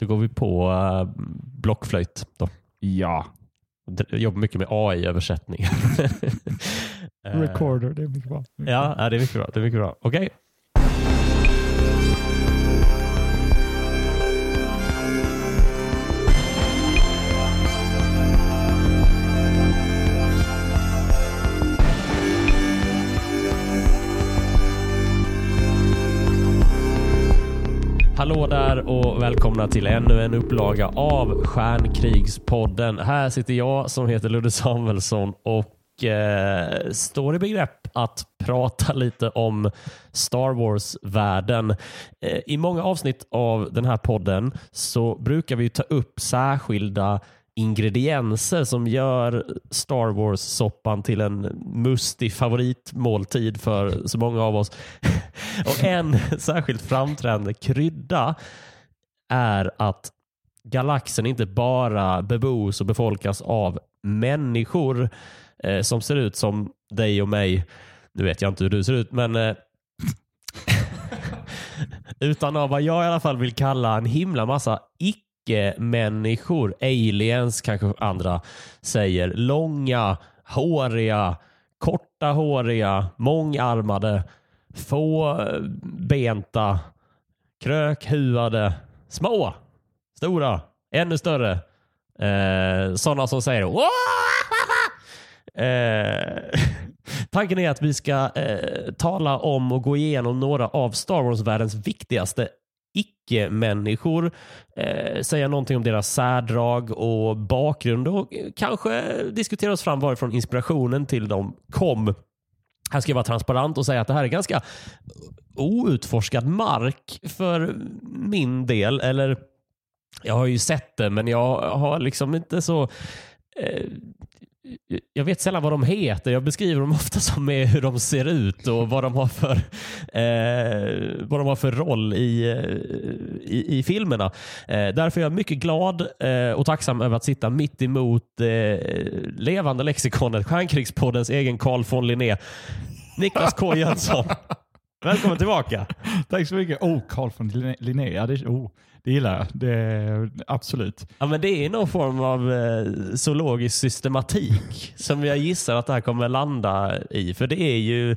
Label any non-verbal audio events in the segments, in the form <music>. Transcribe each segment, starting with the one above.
Då går vi på uh, blockflöjt. Då. Ja. Jag jobbar mycket med AI-översättning. <laughs> Recorder, det är mycket bra. Ja, det är mycket bra. Det är mycket bra. Okej. Okay. Hallå där och välkomna till ännu en upplaga av Stjärnkrigspodden. Här sitter jag som heter Ludde Samuelsson och eh, står i begrepp att prata lite om Star Wars-världen. Eh, I många avsnitt av den här podden så brukar vi ta upp särskilda ingredienser som gör Star Wars-soppan till en mustig favoritmåltid för så många av oss. <laughs> Och En särskilt framträdande krydda är att galaxen inte bara bebos och befolkas av människor eh, som ser ut som dig och mig. Nu vet jag inte hur du ser ut, men eh, <laughs> utan av vad jag i alla fall vill kalla en himla massa icke icke-människor, aliens kanske andra säger. Långa, håriga, korta håriga, mångarmade, få benta, krökhuvade, små, stora, ännu större. Eh, sådana som säger eh, <laughs> Tanken är att vi ska eh, tala om och gå igenom några av Star Wars-världens viktigaste icke-människor, eh, säga någonting om deras särdrag och bakgrund och eh, kanske diskutera oss fram varifrån inspirationen till dem kom. Här ska jag vara transparent och säga att det här är ganska outforskad mark för min del. Eller jag har ju sett det, men jag har liksom inte så eh, jag vet sällan vad de heter. Jag beskriver dem ofta som med hur de ser ut och vad de har för, eh, vad de har för roll i, eh, i, i filmerna. Eh, därför är jag mycket glad eh, och tacksam över att sitta mitt emot eh, levande lexikonet, Stjärnkrigspoddens egen Carl von Linné, Niklas K Jönsson. <laughs> Välkommen tillbaka. Tack så mycket. Oh, Carl von Linné. Ja, det, oh. Det gillar jag. Det, absolut. Ja, men det är någon form av eh, zoologisk systematik <laughs> som jag gissar att det här kommer landa i. För det är ju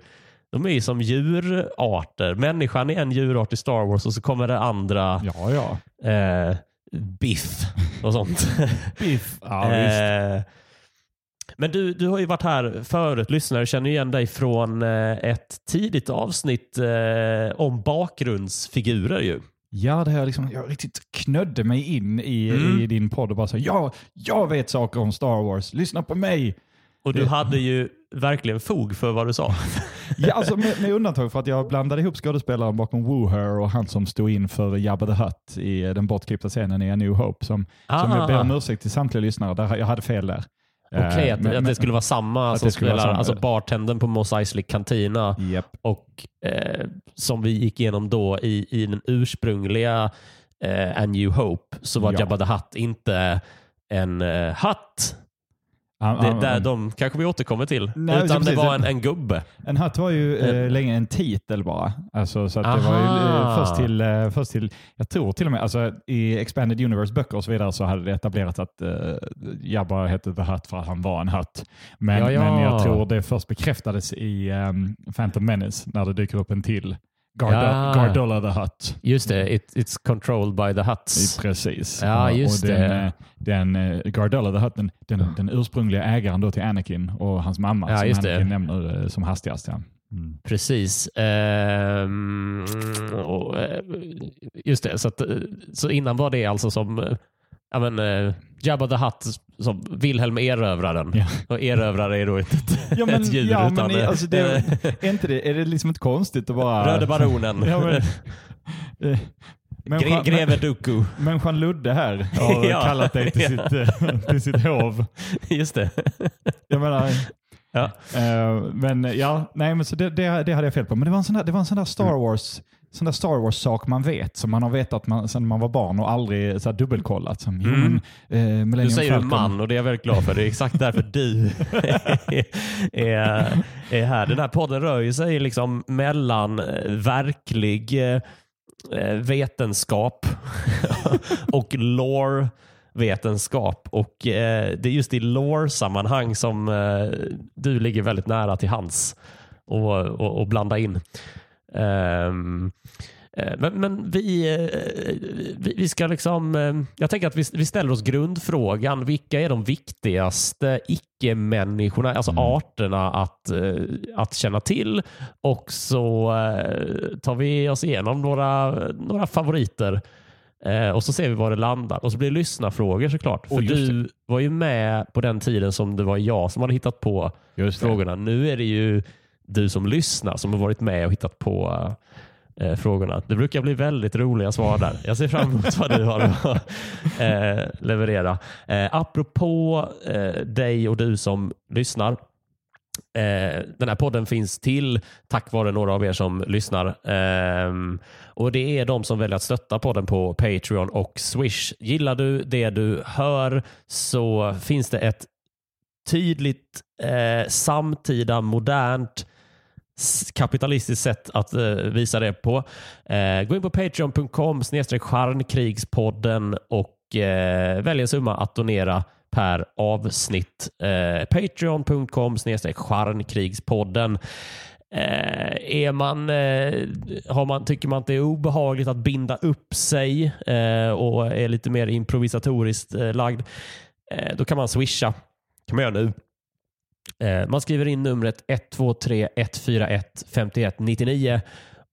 de är ju som djurarter. Människan är en djurart i Star Wars och så kommer det andra. Ja, ja. Eh, biff och sånt. <laughs> biff, ja. Eh, men du, du har ju varit här förut, lyssnare känner igen dig från eh, ett tidigt avsnitt eh, om bakgrundsfigurer. ju. Ja, det här liksom, jag riktigt knödde mig in i, mm. i din podd och bara sa ja, jag vet saker om Star Wars, lyssna på mig. Och du hade ju verkligen fog för vad du sa. <laughs> ja, alltså med, med, undantag för att jag blandade ihop skådespelaren bakom Wooher och han som stod in för Jabba the Hutt i den bortklippta scenen i A New Hope. Som, som jag ber om ursäkt till samtliga lyssnare, där jag hade fel där. Okej, okay, att, att, det skulle vara samma som spelar, samma. alltså bartendern på Mos Eisley Cantina yep. och eh, som vi gick igenom då i, i den ursprungliga eh, A New Hope så var ja. Jabba the Hutt inte en eh, hatt det, um, där de kanske vi återkommer till. Nej, Utan det var en, en gubbe. En hatt var ju eh, länge en titel bara. Alltså, så det var ju, eh, först, till, eh, först till, jag tror till och med, alltså, i Expanded Universe-böcker och så vidare så hade det etablerats att eh, Jabba hette The Hutt för att han var en hatt. Men, ja, ja. men jag tror det först bekräftades i um, Phantom Menace när det dyker upp en till Garda. Gardola the Hut. Just det, It, it's controlled by the Huts. Precis. Ja, just och den, det. Den, eh, Gardola the Hut, den, den, den, ursprungliga ägaren då till Anakin och hans mamma ja, som just Anakin det. nämner eh, som hastigast. Ja. Mm. Precis. Ehm, och, eh, just det, så, att, så innan var det alltså som ja, men, uh, Jabba the Hutt som Wilhelm Erövraren. Ja. Och erövrare är då inte ett, <laughs> ja, men, ett djur. Ja, utan, men, alltså, det, <laughs> är, inte det, är det liksom inte konstigt att bara... Röde baronen. ja, men, <laughs> eh, Människan, Greve Dooku. Människan Ludde här har ja. kallat dig till, ja. sitt, eh, till sitt hov. Just det. Jag menar, ja. Uh, men ja, nej, men så det, det, det hade jag fel på. Men det var en sån där, det var en sån Star mm. Wars sån där Star Wars-sak man vet, som man har vetat man, sedan man var barn och aldrig så här, dubbelkollat. Som, mm. men, eh, du säger Falcon. man och det är jag väldigt glad för. Det är exakt därför du <laughs> är, är här. Den här podden rör ju sig liksom mellan eh, verklig eh, eh, vetenskap <laughs> och lore vetenskap och eh, det är just i lore-sammanhang som eh, du ligger väldigt nära till hands och, och, och blanda in. Um, men, men vi, eh, vi, vi, ska liksom, eh, jag tänker att vi, vi ställer oss grundfrågan. Vilka är de viktigaste icke-människorna, alltså mm. arterna att, att känna till? Och så tar vi oss igenom några, några favoriter Eh, och så ser vi var det landar. Och så blir det lyssnarfrågor såklart. För du var ju med på den tiden som det var jag som hade hittat på frågorna. Nu är det ju du som lyssnar som har varit med och hittat på eh, eh, frågorna. Det brukar bli väldigt roliga svar där. Jag ser fram emot vad du har att <laughs> eh, leverera. Eh, apropå eh, dig och du som lyssnar Eh, den här podden finns till tack vare några av er som lyssnar. Eh, och Det är de som väljer att stötta podden på Patreon och Swish. Gillar du det du hör så finns det ett tydligt eh, samtida, modernt kapitalistiskt sätt att eh, visa det på. Eh, gå in på patreon.com snedstreck stjärnkrigspodden och eh, välj en summa att donera per avsnitt. Eh, Patreon.com stjärnkrigspodden. Eh, är man, eh, har man, tycker man att det är obehagligt att binda upp sig eh, och är lite mer improvisatoriskt eh, lagd, eh, då kan man swisha. kan man göra nu. Eh, man skriver in numret 123 141 51 99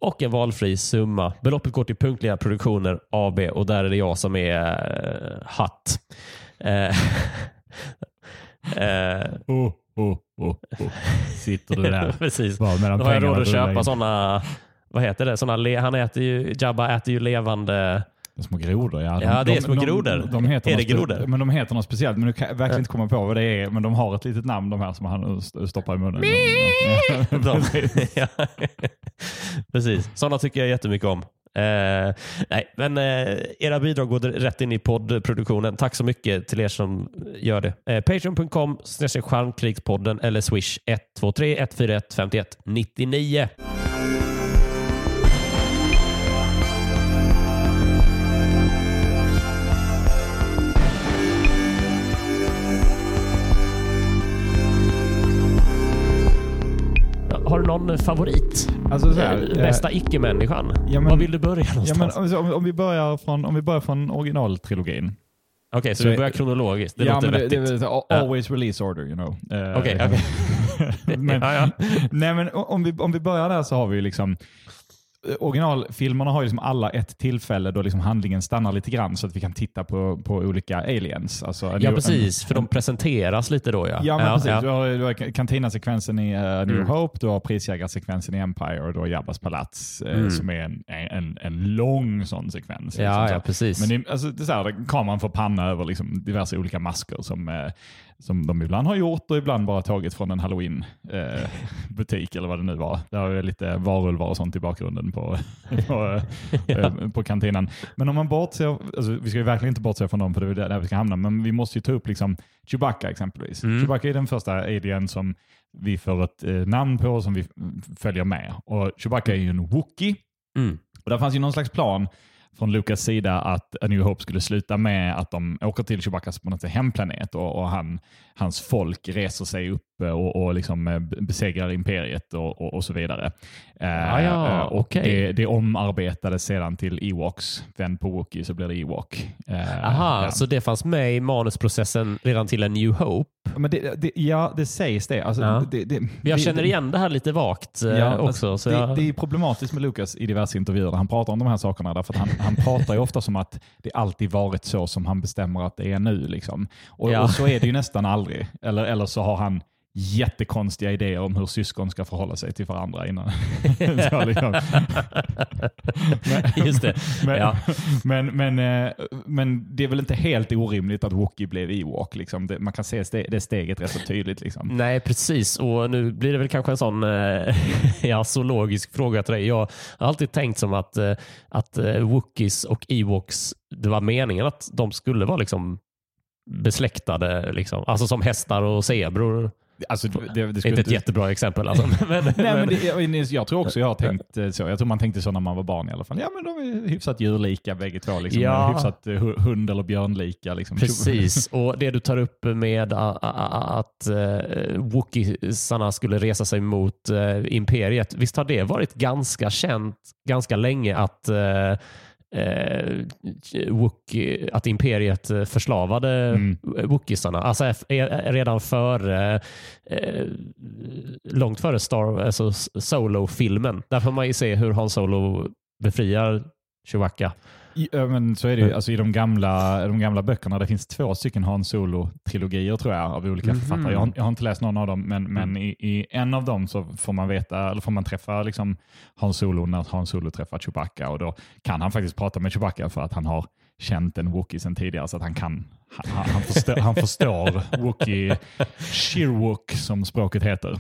och en valfri summa. Beloppet går till Punktliga Produktioner AB och där är det jag som är uh, hatt. Uh, <laughs> oh, oh, oh, oh. Sitter du där? <laughs> Precis. Då har jag råd att köpa sådana, vad heter det, såna, han äter ju, Jabba äter ju levande Små grodor, ja. De, ja, det är små grodor. De, de, heter är det grodor? Men de heter något speciellt, men du kan verkligen inte komma på vad det är. Men de har ett litet namn de här som han stoppar i munnen. <laughs> de, ja. Precis, sådana tycker jag jättemycket om. Eh, nej, men eh, era bidrag går rätt in i poddproduktionen. Tack så mycket till er som gör det. Eh, Patreon.com stjärnkrigspodden eller swish 123 141 51 99. Har du någon favorit? Alltså så här, eh, Bästa icke-människan? Ja, Var vill du börja någonstans? Ja, men, om, om, vi börjar från, om vi börjar från originaltrilogin. Okej, okay, så, så vi börjar kronologiskt? Det ja, låter men det, det, always release order, you know. Okej, okay, <laughs> okay. ja, ja. <laughs> Nej, men om vi, om vi börjar där så har vi liksom Eh, originalfilmerna har ju liksom alla ett tillfälle då liksom handlingen stannar lite grann så att vi kan titta på, på olika aliens. Alltså, ja, precis. En, för de presenteras lite då. Ja, ja, men ja, precis. Ja. Du har, du har kantina-sekvensen i uh, New mm. Hope, du har prisjägarsekvensen i Empire och du har Jabbas palats uh, mm. som är en, en, en lång sån sekvens. Ja, liksom, ja precis. Men det, alltså, det är så här, kameran får panna över liksom diverse olika masker som uh, som de ibland har gjort och ibland bara tagit från en halloween-butik eh, eller vad det nu var. Det har lite varulvar och sånt i bakgrunden på, <laughs> på, ja. eh, på kantinen. Men om man bortser, alltså, vi ska ju verkligen inte bortse från dem för det är där vi ska hamna, men vi måste ju ta upp liksom Chewbacca exempelvis. Mm. Chewbacca är den första alien som vi får ett eh, namn på som vi följer med. Och Chewbacca är ju en Wookie. Mm. Och där fanns ju någon slags plan från Lukas sida att A New Hope skulle sluta med att de åker till Chewbaccas på något hemplanet och, och han, hans folk reser sig upp och, och liksom eh, besegrar imperiet och, och, och så vidare. Ah, ja, uh, och okay. det, det omarbetades sedan till Ewoks. Vänd på Wookie så blir det Ewok. Uh, Aha, ja. så det fanns med i manusprocessen redan till A New Hope? Men det, det, ja, det sägs det. Alltså, ja. det jag känner igen det här lite vagt ja, också. Alltså, jag... det, är problematiskt med Lucas i diverse intervjuer. Han pratar om de här sakerna därför att han, han pratar ju ofta som att det alltid varit så som han bestämmer att det är nu. Liksom. Och, och så är det ju nästan aldrig. Eller, eller så har han jättekonstiga idéer om hur syskon ska förhålla sig till varandra innan. <laughs> liksom. men, <laughs> Just det. Men, ja. men, men, eh, men, det är väl inte helt orimligt att Wookie blev Ewok. Liksom. Det, man kan se det steget rätt så tydligt. Liksom. Nej, precis. Och nu blir det väl kanske en sån eh, <laughs> ja, zoologisk fråga till dig. Jag har alltid tänkt som att, eh, att Wookiees och Ewoks, det var meningen att de skulle vara liksom besläktade, liksom. alltså som hästar och zebror. Alltså, det, det inte ett jättebra exempel. Alltså. <laughs> Men, Nej, men det, jag, jag tror också jag har tänkt eh, så. Jag tror man tänkte så när man var barn i alla fall. Ja, men de är hyfsat djurlika bägge två. Liksom. Ja. Hyfsat eh, hu- hund eller björnlika. Liksom. Precis, <laughs> och det du tar upp med att uh, Wookiesarna skulle resa sig mot eh, imperiet. Visst har det varit ganska känt ganska länge att uh, Wookie, att imperiet eh, förslavade Mm. Wookiesarna. Alltså eh, eh, redan före, eh, långt före Star, alltså Solo-filmen. Där får man ju se hur Han Solo befriar Chewbacca. Ja, men så är det ju, alltså, i de gamla, de gamla böckerna. Det finns två stycken Han Solo-trilogier tror jag av olika Mhm. författare. Jag har, jag har inte läst någon av dem, men, men i, i en av dem så får man veta, eller får man träffa liksom Han Solo när Han Solo träffar Chewbacca och då kan han faktiskt prata med Chewbacca för att han har känt en Wookie sedan tidigare så att han kan han, han, förstår, han förstår <laughs> Wookie Shirwook som språket heter.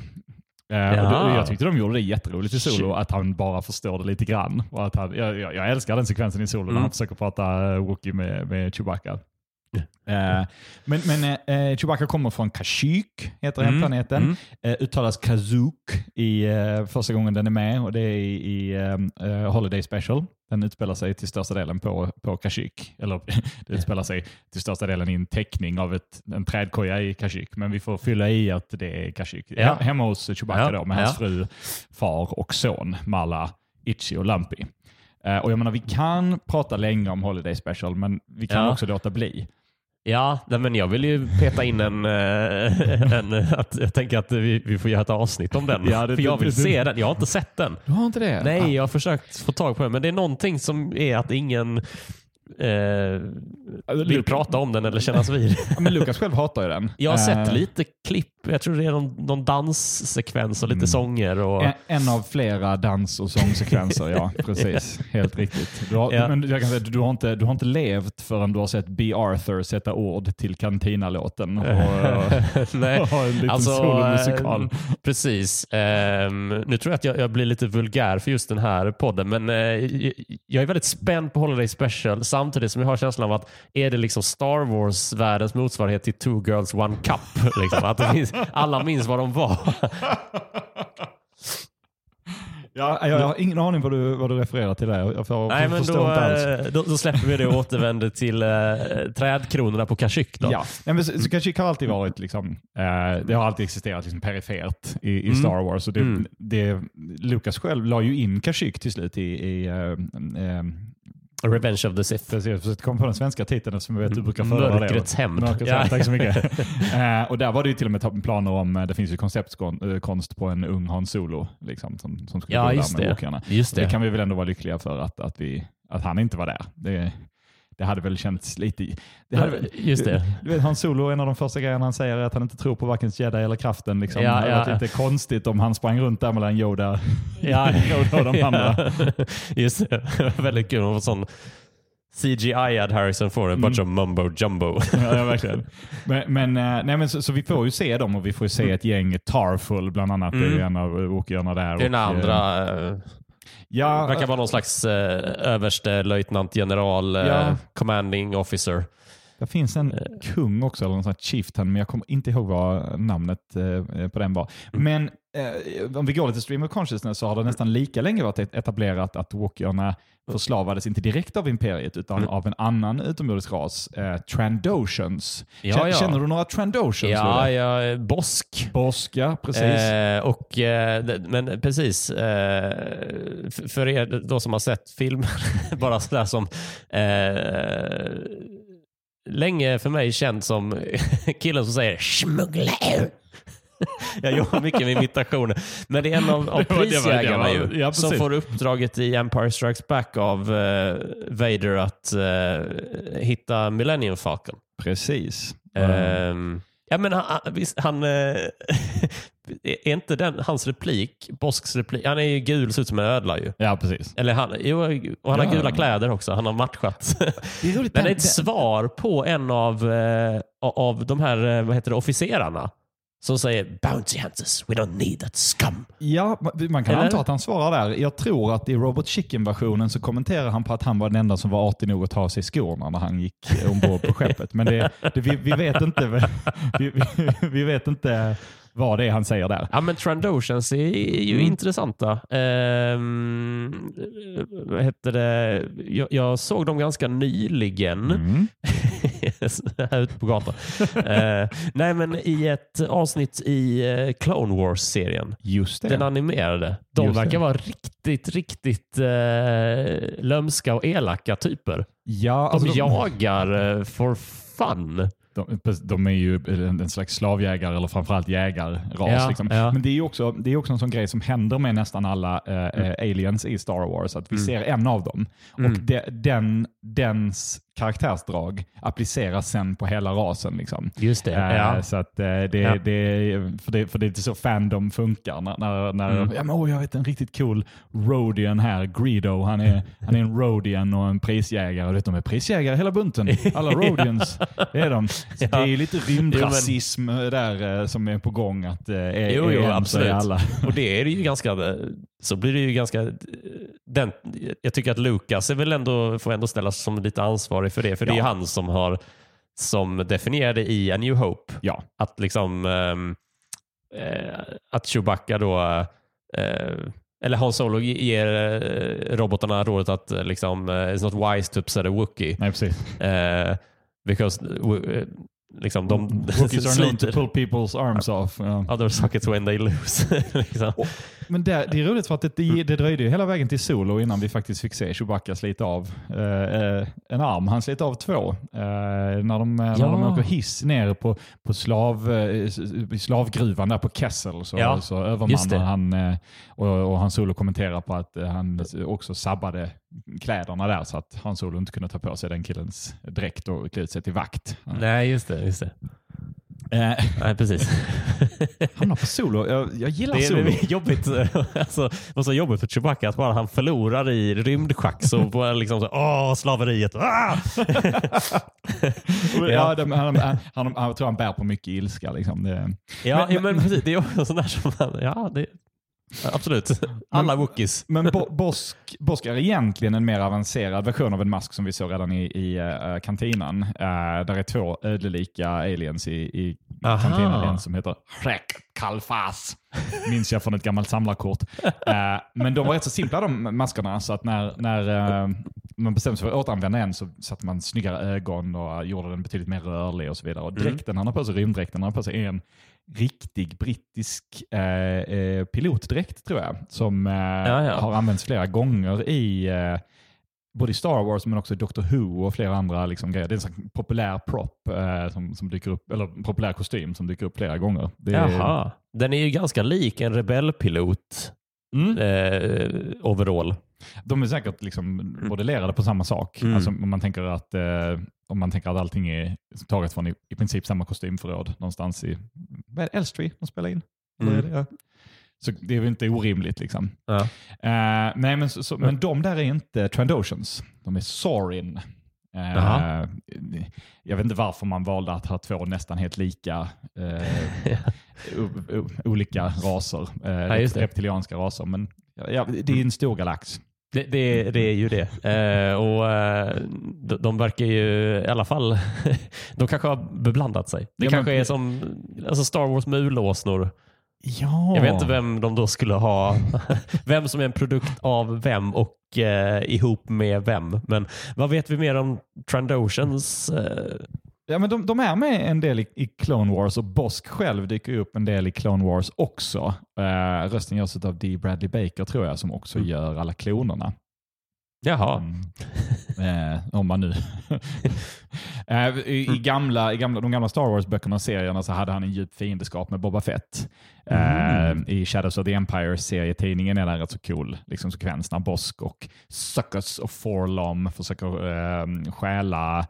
Eh, och Ja. det, jag tyckte de gjorde det jätteroligt i Solo, att han bara förstår det lite grann. Och att han, jag, jag, älskar den sekvensen i Solo när Mm. han försöker prata uh, Wookie med, med Chewbacca. Eh, men men eh, Chewbacca kommer från Kashyyyk, heter Mm, hemplaneten. mm. Eh, uttalas Kazook i eh, första gången den är med och det är i, i eh, eh, Holiday Special. Den utspelar sig till största delen på, på Kashyyyk. Eller <laughs> det utspelar sig till största delen i en teckning av ett, en trädkoja i Kashyyyk. Men vi får fylla i att det är Kashyyyk. Ja. Hem- Hemma hos Chewbacca Ja, då med hans ja. fru, far och son Mala, Itchy och. Eh, och jag menar, vi kan prata länge om Holiday Special, men vi kan Ja. också låta bli. Ja, men jag vill ju peta in en... eh, <laughs> en att, jag tänker att vi, vi får göra ett avsnitt om den. Ja, det- För jag det- vill det- se den. Jag har inte sett den. Du har inte det? Nej, jag har försökt få tag på den, men det är någonting som är att ingen eh, vill prata om den eller kännas vid. Ja, men Lukas själv hatar ju den. Jag har sett Eh, lite klipp. Jag tror det är någon, någon danssekvens och lite Mm. sånger. Och, En, en av flera dans och sångsekvenser, ja. <laughs> Precis. Helt riktigt. Du har, Ja. men jag kan säga, du, har inte, du har inte levt förrän du har sett B. Arthur sätta ord till Cantina-låten. Och, <laughs> och ha en liten Alltså, solomusikal. eh, precis. Ehm, nu tror jag att jag, jag blir lite vulgär för just den här podden, men jag- jag är väldigt spänd på Holiday Special samtidigt som jag har känslan av att är det liksom Star Wars-världens motsvarighet till Two Girls One Cup? Liksom, att det finns, alla minns vad de var. Ja, jag, jag har ingen aning vad du, vad du refererar till där. Jag får, Nej, men då, eh, då, då släpper vi det och återvänder till eh, trädkronorna på Kashyyyk. Då. Ja, Nej, men så, så Kashyyyk har alltid varit, liksom, eh, det har alltid existerat liksom perifert i, i Mm. Star Wars. Och det, Mm. det, Lucas själv la ju in Kashyyyk till slut i, i eh, eh, Revenge of the Sith. Precis, jag försökte komma på den svenska titeln som jag vet du brukar föredra det. Mörkrets hämnd. Mörkrets hämnd, tack så mycket. <laughs> eh, och där var det ju till och med planer om, eh, det finns ju konceptkonst på en ung Han Solo liksom, som, som skulle Ja, gå där med det. Just Det. det. kan vi väl ändå vara lyckliga för att, att, vi, att han inte var där. Det, det hade väl känts lite... Det hade, väl- Just det. Du vet, Han Solo, en av de första grejerna han säger är att han inte tror på varken jedi eller kraften. Liksom. Ja, det hade ja. varit lite konstigt om han sprang runt där mellan Yoda, Ja, <laughs> Yoda och de andra. Ja, <laughs> Just det. Väldigt kul. Och sån CGI-ad Harrison Ford. En bunch of mumbo jumbo. ja, ja, verkligen. Men, men, eh, nej, men så, så vi får ju se dem och vi får se ett gäng Tarful bland annat. Det är ju Mm. en av Wookiarna där. Det är den och, eh, andra. eh, Ja, verkar vara någon slags eh, överste löjtnant general eh, Ja. commanding officer. det finns en Eh. kung också, eller någon sån här chieftain, men jag kommer inte ihåg vad namnet eh, på den var. Mm. Men eh, om vi går lite stream of consciousness så har det nästan lika länge varit et- etablerat att Wookierna förslavades inte direkt av imperiet utan Mm. av en annan utomjordisk ras, eh, Trandoshans. Ja, Känner, ja. känner du några Trandoshans? Ja, Ludde? ja, eh, Bosk. Boska, precis. Eh, och, eh, men precis, eh, f- för er då som har sett filmen, <laughs> bara sådär som länge för mig känd som <laughs> killen som säger smugglare. <laughs> Jag jobbar mycket med imitationer. Men det är en av, av <laughs> Det var- det var- det prisjägarna var- ju, ja, som får uppdraget i Empire Strikes Back av eh, Vader att eh, hitta Millennium Falcon. precis. Ehm, ja, men han, han- eh, <laughs> är inte den, hans replik, Bosks replik, han är ju gul, ser ut som en ödla ju. Ja, precis. Eller han, jo, och han har Ja. gula kläder också, han har matchat. Det är roligt. Men det är ett svar på en av, av de här vad heter det, officerarna som säger Bounty hunters, we don't need that scum. Ja, ma- man kan Eller? anta att han svarar där. Jag tror att i Robot Chicken-versionen så kommenterar han på att han var den enda som var artig nog att ta av sig skorna när han gick ombord på skeppet. Men det, det, vi, vi vet inte <laughs> vi, vi, vi vet inte vad det är han säger där. Ja, men Trandoshans är ju Mm. intressanta. Ehm, vad heter det? Jag, jag såg dem ganska nyligen. Mm. <laughs> här ute på gatan. Eh, nej, men i ett avsnitt i eh, Clone Wars-serien. Just det. Den animerade. De Just det. verkar vara riktigt, riktigt eh, lömska och elaka typer. ja, De alltså, jagar eh, for fun. de, de är ju en, slags slavjägare eller framförallt jägarras. Ja, liksom. ja. Men det är också, det är också en sån grej som händer med nästan alla eh, eh, aliens i Star Wars. Att vi Mm. ser en av dem Mm. och de, den, dens karaktärsdrag appliceras sen på hela rasen. Liksom. Just det. Eh, ja. Så att, eh, det, Ja. det, för det, för det är inte så fandom funkar. När, när, när Mm. ja, men, åh, jag vet en riktigt cool Rodian här, Greedo. Han är, han är en Rodian och en prisjägare. Och vet, de är prisjägare hela bunten. Alla <laughs> Rodians det är de. Ja. Det är lite rymdrasism där eh, som är på gång. Att, eh, är, Jo, jo, absolut. alla. Och det är ju ganska, så blir det ju ganska, den, jag tycker att Lucas är väl ändå, får ändå ställas som lite ansvarig för det, för det är Ja. han som har som definierade i A New Hope Ja, att liksom ehm, eh, att Chewbacca då eh, eller Han Solo ge- ger eh, robotarna rådet att eh, liksom, eh, it's not wise to upset a Wookie. nej precis. Eh, because eh, liksom, de Wookiees are known to pull people's arms off. Ja. other sockets when they lose. <laughs> liksom. Men det, det är roligt för att det, det, det dröjde ju hela vägen till Solo innan vi faktiskt fick se Chewbacca slita av eh, eh, en arm. Han slet av två. Eh, när, de, när Ja. de åker hiss ner på, på slav, eh, slavgruvan där på Kessel så, Ja, så övermannar han eh, och, och Han Solo kommenterar på att eh, han också sabbade kläderna där så att Han Solo inte kunde ta på sig den killens dräkt och klä ut sig till vakt. Nej, just det. Just det. Eh, Nej, precis. <laughs> hamnar på Solo. Jag, jag gillar Det Solo. <laughs> är jobbigt. Alltså, det var så jobbigt för Chewbacca att bara han förlorar i rymdschack så var liksom så, åh, slaveriet. Ah! <laughs> ja. De, han, han, han, han, tror han bär på mycket ilska. Liksom. Det, Ja, Men- men, men precis. Det är också sånt där som ja, det, absolut. <laughs> Alla Wookiees. Men Bo, <laughs> Bosk, Bosk är egentligen en mer avancerad version av en mask som vi såg redan i, i uh, kantinan. Uh, där är två ödlelika aliens i, i kantinan. En som heter Shrek Kalfas. Minns jag från ett gammalt samlarkort. Uh, men de var rätt så simpla de maskerna. Så att när, när uh, man bestämde sig för att återanvända en så satte man snyggare ögon och gjorde den betydligt mer rörlig och så vidare. Och Mm. dräkten han har på sig, rymddräkten han har på sig är en riktig brittisk eh, eh, pilotdräkt tror jag. Som eh, ja. har använts flera gånger i eh, både i Star Wars men också Doctor Who och flera andra liksom, grejer. Det är en populär prop eh, som, som dyker upp, eller populär kostym som dyker upp flera gånger. Det Jaha. Den är ju ganska lik en rebellpilot Mm. eh, overall. De är säkert liksom modellerade på samma sak. Mm. Alltså, om, man tänker att, eh, om man tänker att allting är taget från i, i princip samma kostymförråd någonstans i vad är det, Elstree de spelar in. Mm. Ja. Så det är väl inte orimligt. Liksom. Ja. Eh, nej, men, så, så, men de där är inte Trandoshans. De är Sorin. Eh, jag vet inte varför man valde att ha två nästan helt lika eh, <laughs> olika raser. Eh, det. reptilianska raser. Men ja, det är en stor galax. Det, det, det är ju det. Eh, och eh, de, de verkar ju i alla fall, <laughs> de kanske har beblandat sig. Det Ja, kanske men- är som alltså Star Wars med ulåsnor. Ja. Jag vet inte vem de då skulle ha, <laughs> vem som är en produkt av vem och eh, ihop med vem. Men vad vet vi mer om Trandoshans? Eh, Ja, men de, de är med en del i, i Clone Wars och Bosk själv dyker upp en del i Clone Wars också. Eh, rösten görs av Dee Bradley Baker tror jag som också Mm. gör alla klonerna. jaha. Mm. Eh, om man nu... <laughs> eh, i, i, gamla, I gamla, de gamla Star Wars-böckerna och serierna så hade han en djup fiendeskap med Boba Fett. Eh, Mm. I Shadows of the Empire serietidningen är det en rätt så cool liksom, sekvens när Bosk och Suckers och Forlom försöker eh, stjäla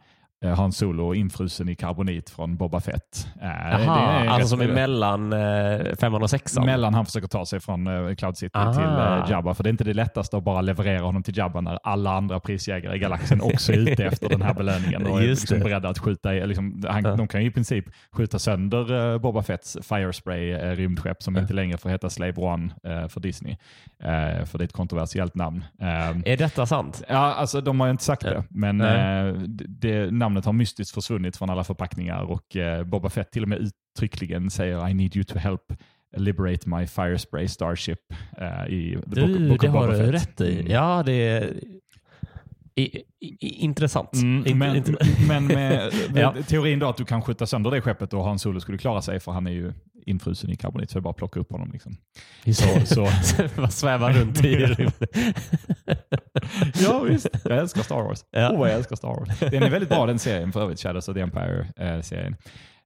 Han Solo infrusen i karbonit från Boba Fett. Eh, rätt- alltså som är mellan eh, femman och sexan? Mellan han försöker ta sig från eh, Cloud City Ah. till eh, Jabba. För det är inte det lättaste att bara leverera honom till Jabba när alla andra prisjägare i galaxen också är ute efter den här belöningen och är liksom beredda att skjuta. Liksom, han, Ja. De kan ju i princip skjuta sönder eh, Boba Fetts Firespray eh, rymdskepp som Ja. inte längre får heta Slave One eh, för Disney. Eh, för det är ett kontroversiellt namn. Eh, Är detta sant? Ja, alltså de har ju inte sagt Ja. det, men eh, det, namnet har mystiskt försvunnit från alla förpackningar och eh, Boba Fett till och med uttryckligen säger I need you to help liberate my fire spray starship uh, i The du, Book, Book Det har du rätt i. Mm. Ja, det är i, i, intressant. Mm, men, inte. men med, med <laughs> ja. teorin då att du kan skjuta sönder det skeppet och Hans Solo skulle klara sig för han är ju infrusen i karbonit så är bara plocka upp honom. Liksom. Så, <laughs> så. <laughs> Bara sväva runt i rymden. <laughs> ja visst, jag älskar Star Wars. Ja. Oh, jag älskar Star Wars. Den är väldigt bra den serien för övrigt, Shadows of the Empire-serien.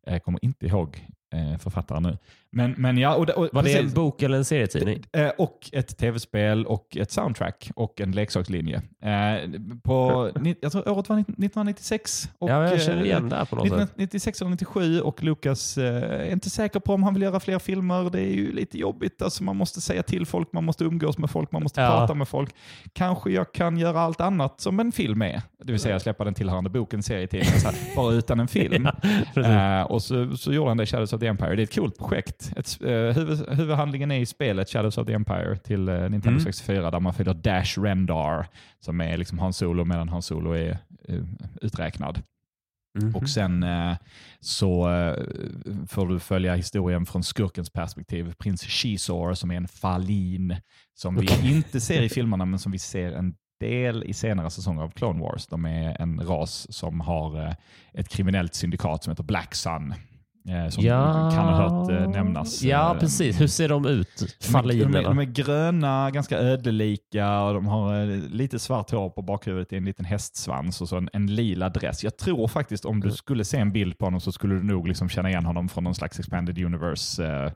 Eh, jag kommer inte ihåg eh, författaren nu. Men, men ja, och, och, Var det en bok eller en serietidning? Eh, och ett tv-spel och ett soundtrack och en leksakslinje. Eh, på, <laughs> jag tror året var 1996. Och, ja, jag känner igen det här på något 1996 eller 97 och Lucas eh, är inte säker på om han vill göra fler filmer. Det är ju lite jobbigt. Alltså, man måste säga till folk, man måste umgås med folk, man måste ja. prata med folk. Kanske jag kan göra allt annat som en film är. Det vill säga släppa den tillhörande boken, serietidningen, bara utan en <laughs> film. ja, och så, så gjorde han det i Shadows of the Empire. Det är ett coolt projekt. Ett, uh, huvud, huvudhandlingen är i spelet Shadows of the Empire till uh, Nintendo mm. 64 där man följer Dash Rendar som är liksom Hans Solo medan Hans Solo är uh, uträknad. Mm -hmm. Och sen så får du följa historien från skurkens perspektiv. Prins Shizor som är en falin som okay. vi inte ser i <laughs> filmerna men som vi ser en del i senare säsonger av Clone Wars. De är en ras som har ett kriminellt syndikat som heter Black Sun. Eh, som ja. kan ha hört eh, nämnas. Ja, eh, precis. Hur ser de ut? Fallinerna? De, de, de, är gröna, ganska ödlelika och de har lite svart hår på bakhuvudet i en liten hästsvans och så en, en, lila dress. Jag tror faktiskt om du mm. skulle se en bild på honom så skulle du nog liksom känna igen honom från någon slags expanded universe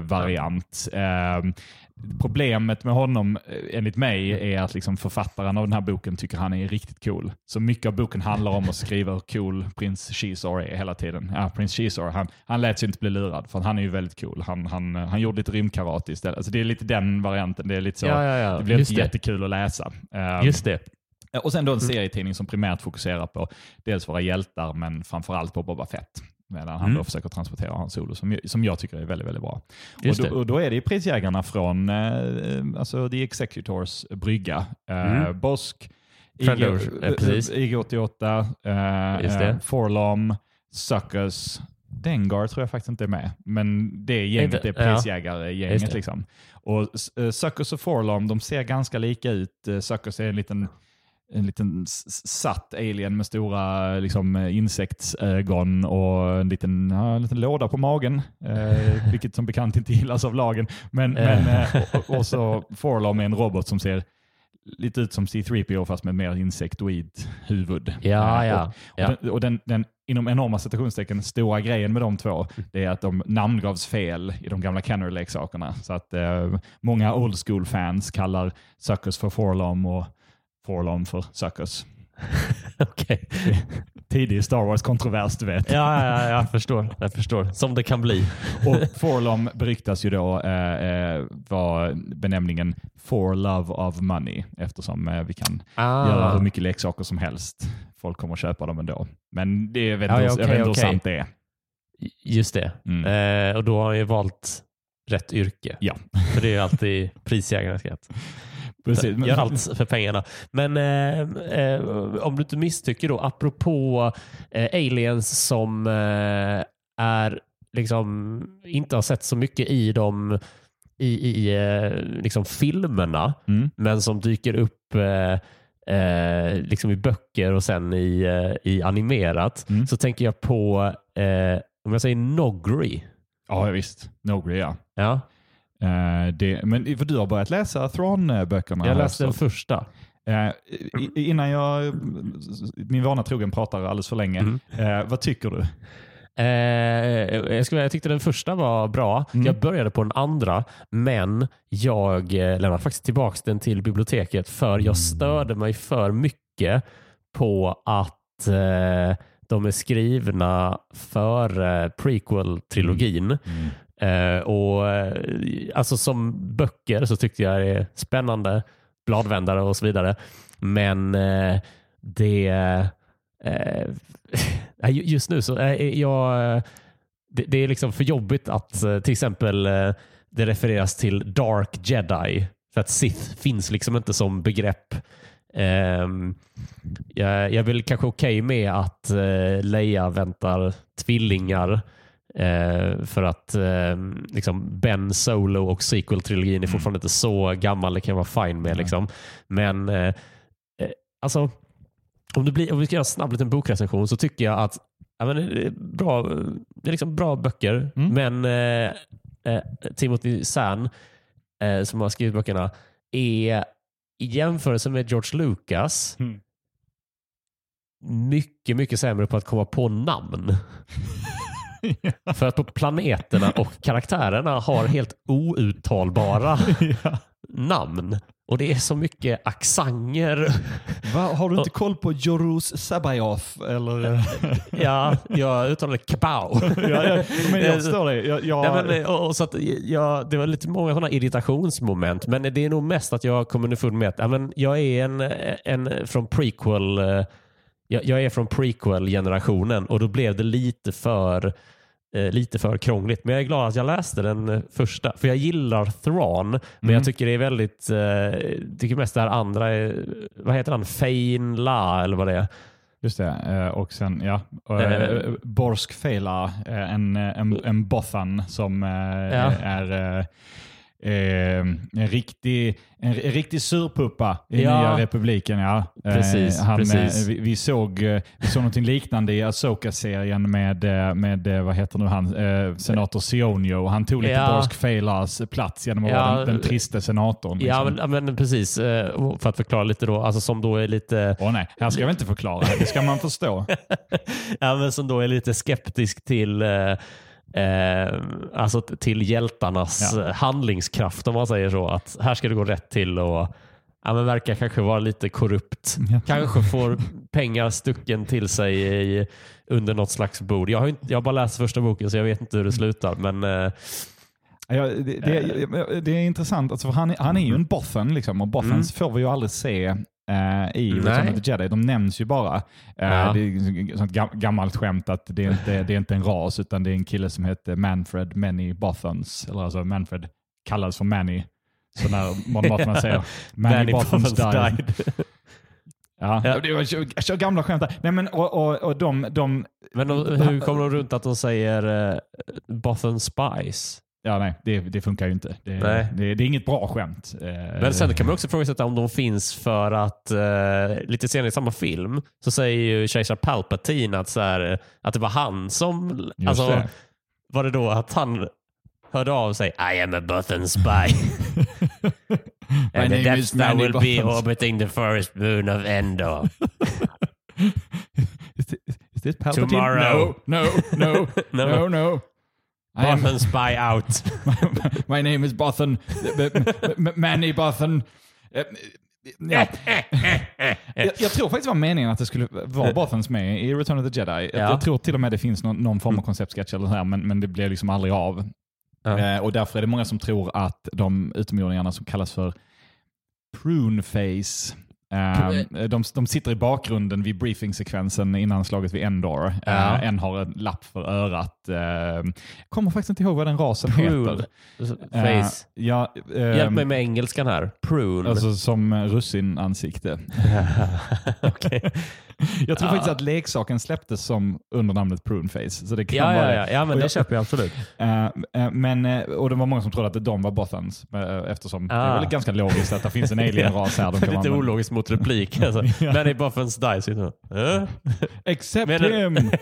variant. Eh, problemet med honom, eh, enligt mig, är att liksom författaren av den här boken tycker han är riktigt cool. Så mycket av boken handlar om att skriva hur cool prins Shizor är hela tiden. Ja, prins Shizor, han, han lät sig inte bli lurad, för han är ju väldigt cool. Han, han, han gjorde lite rymdkarate istället. Alltså det är lite den varianten. Det är lite så, ja, ja, ja. det blir inte jättekul att läsa. Just det. Och sen då en serietidning som primärt fokuserar på dels våra hjältar, men framförallt på Boba Fett. Medan han mm. då försöker transportera Hans Solo, som, som jag tycker är väldigt, väldigt bra. Och då, och då, är det prisjägarna från eh, alltså The Executors brygga. Eh, mm. Bosk, IG-88, eh, eh, Forlom, Suckers, Dengar tror jag faktiskt inte är med, men det gänget är prisjägargänget. Ja. Liksom. Och Suckers och Forlom, de ser ganska lika ut. Suckers är en liten en liten satt alien med stora liksom, insektsögon och en liten, ja, en liten låda på magen, eh, vilket som bekant inte gillas av lagen. Men, men, eh, och, och, så Forlom är en robot som ser lite ut som C3PO fast med mer insektoid huvud. Ja, ja, och, ja. och, den, och den, den, inom enorma citationstecken stora grejen med de två det är att de namngavs fel i de gamla Kenner-leksakerna. Så att eh, många old school-fans kallar Suckers för Forlom och Forlorn för Suckers. <laughs> Okej. Tidig Star Wars-kontrovers, du vet. Ja, ja, jag förstår. Jag förstår. Som det kan bli. <laughs> Och Forlom beryktas ju då eh, eh, vara benämningen For Love of Money eftersom eh, vi kan ah. göra hur mycket leksaker som helst. Folk kommer att köpa dem ändå. Men det, jag vet inte ja, okay, hur okay. sant det är. Just det. Mm. Eh, och då har ju valt rätt yrke. Ja. För det är ju alltid prisjägarnas skatt. <laughs> Precis. Gör allt för pengarna. Men eh, eh, om du inte misstycker då, apropå eh, aliens som eh, är liksom inte har sett så mycket i dem i, i eh, liksom filmerna, mm. men som dyker upp eh, liksom i böcker och sen i, i animerat, mm. så tänker jag på, om jag säger Nogri. Ja, visst. Nogri, ja. ja. Uh, det, men för du har börjat läsa Thrawn-böckerna? Jag läste den första. Uh, innan jag, min vana trogen, pratar alldeles för länge. Mm. Uh, vad tycker du? jag, skulle, jag tyckte den första var bra. Mm. Jag började på den andra, men jag lämnade faktiskt tillbaka den till biblioteket för jag störde mig för mycket på att de är skrivna för prequel-trilogin. Mm. Eh, och eh, alltså Som böcker så tyckte jag det är spännande, bladvändare och så vidare. Men eh, det eh, <laughs> just nu så är jag det, det, är liksom för jobbigt att till exempel det refereras till Dark Jedi. För att Sith finns liksom inte som begrepp ehm, jag, jag är väl kanske okej med att uh, Leia väntar tvillingar eh, för att eh, liksom Ben Solo och sequel-trilogin är Mm. fortfarande inte så gammal. Det kan jag vara fine med. Liksom. Men eh, eh, alltså, om, det blir, om vi ska göra en snabb liten bokrecension så tycker jag att ja, men det, är bra, det är liksom bra böcker, Mm. men eh, eh, Timothy Zahn eh, som har skrivit böckerna är i jämförelse med George Lucas Mm. mycket, mycket sämre på att komma på namn. <laughs> För att på planeterna och karaktärerna har helt outtalbara ja. namn. Och det är så mycket accenter. Va, har du inte koll på Jorus Sabayoth? Eller? <laughs> Ja, jag uttalade kabau. ja, ja, men jag förstår det. Jag, jag, Nej, men, och, och så att, ja, det var lite många sådana irritationsmoment, men det är nog mest att jag kommer underfund med att ja, men jag är en, en från prequel eh, jag, jag är från prequel-generationen och då blev det lite för eh, lite för krångligt. Men jag är glad att jag läste den eh, första. För jag gillar Thrawn, men Mm. jag tycker det är väldigt, eh, tycker mest det här andra, är, vad heter han, Fein La eller vad det är. Just det. eh, Och sen, ja. Eh. Borsk Fela, en, en, en Bothan som Ja. är eh, eh, en, riktig, en, en riktig surpuppa i Ja. nya republiken. Ja. Eh, Precis, han, precis. eh, Vi, vi, såg, eh, vi såg någonting liknande i Asoka-serien med, eh, med eh, vad heter nu han, eh, senator Sionio. Han tog lite Ja. Borsk Felas plats genom att Ja. vara den, den triste senatorn. Ja, liksom. men, ja, men precis. eh, och För att förklara lite då, alltså som då är lite Åh nej, här ska jag inte förklara. Det ska man förstå. <laughs> ja, men som då är lite skeptisk till eh, eh, alltså till hjältarnas Ja. eh, handlingskraft om man säger så. Att här ska det gå rätt till och ja, men verkar kanske vara lite korrupt. Ja. Kanske får pengar stucken till sig i, under något slags bord. Jag har, inte, jag har bara läst första boken så jag vet inte hur det slutar. Men eh, Ja, det, det, det är intressant, alltså, han, är- han är ju en Bothan liksom, och Bothans får vi ju aldrig se eh, i Nej. Return of the Jedi. De nämns ju bara. Eh, Ja. Det är ett sånt gammalt skämt att det är, inte, det är inte en ras utan det är en kille som heter Manfred Many Bothans. Eller alltså Manfred kallas för Manny. Så när Mon Mothma <laughs> säger Many, Manny Bothans, Bothans died. died. <laughs> Ja, Ja. Det var, kör, kör gamla skämt där. Nej, men, och, och, och de, de, Men de, hur kommer de runt att de säger uh, Bothan Spice? Ja, nej, det, det funkar ju inte. Det, det, det är inget bra skämt. Eh, Men sen kan man också ifrågasätta om de finns för att eh, lite senare i samma film så säger ju kejsar Palpatine att, så här, att det var han som... Just Alltså, var det då att han hörde av sig I am a Button spy. <laughs> And the Death Star will be Buttons. orbiting the first moon of Endor. <laughs> Is this, is this Palpatine? Tomorrow. No, no, no, <laughs> No. no, no. Button spy out. <laughs> my name is Bothan. Manny Bothan. Eh, Ja. Jag, jag tror faktiskt det var meningen att det skulle vara Bothans med i Return of the Jedi. Jag, Ja. Jag tror till och med det finns någon, någon form av konceptsketch eller så här, men, men det blev liksom aldrig av. Ja. Eh, och därför är det många som tror att de utomjordingarna som kallas för prune face eh, de, de sitter i bakgrunden vid briefingsekvensen innan slaget vid Endor. Ja. Eh, en har en lapp för örat. Eh, kommer faktiskt inte ihåg vad den rasen Prune. heter. Face. Eh, ja, Hjälp mig med engelskan här. Prune. Alltså som russin-ansikte. <laughs> Okej. Jag tror Ja. faktiskt att leksaken släpptes som under namnet Pruneface. Så det kan Ja, vara ja, ja, ja, men Och det jag- köper jag absolut. Men, eh, och det var många som trodde att de var Bothans eh, eftersom det är Ah. väl ganska logiskt att det finns en <laughs> alien-ras här. De kan Lite ologiskt mot replik. <laughs> Alltså. Ja. Men i Buffens Dice. Äh? Except him! <laughs>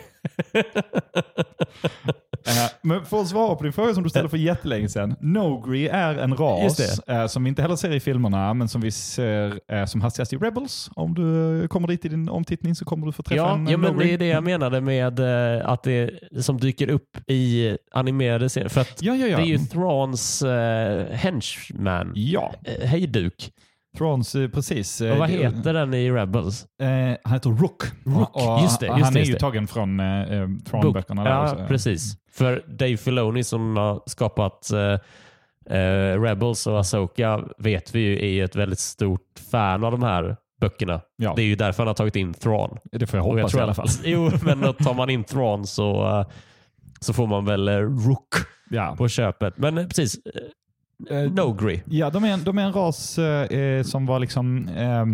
Eh, men för att svara på din fråga som du ställde för jättelänge sedan. Nogri är en ras det. eh, som vi inte heller ser i filmerna, men som vi ser eh, som hastigast i Rebels. Om du kommer dit i din omtittning så kommer du få träffa Ja, en ja, men det är det jag menade med att det som dyker upp i animerade serier. För att Ja, ja, det är ju Thrawns uh, henchman, Ja, uh, hejduk. Thrawns, eh, precis. eh, Och vad det- heter den i Rebels? Eh, han heter Rook. Rook, Och, just det, han just det, är ju det. tagen från eh, eh, Book. Thrawn-böckerna. där Ja, också. precis. För Dave Filoni som har skapat eh, eh, Rebels och Asoka vet vi ju är ett väldigt stort fan av de här böckerna. Ja. Det är ju därför han har tagit in Thrawn. Det får jag hoppas i alla fall. <laughs> Jo, men då tar man in Thrawn så, eh, så får man väl eh, Rook Ja. på köpet. Men eh, precis, eh, Nogri. Ja, de är, en- de är en ras eh, eh som var liksom... Eh,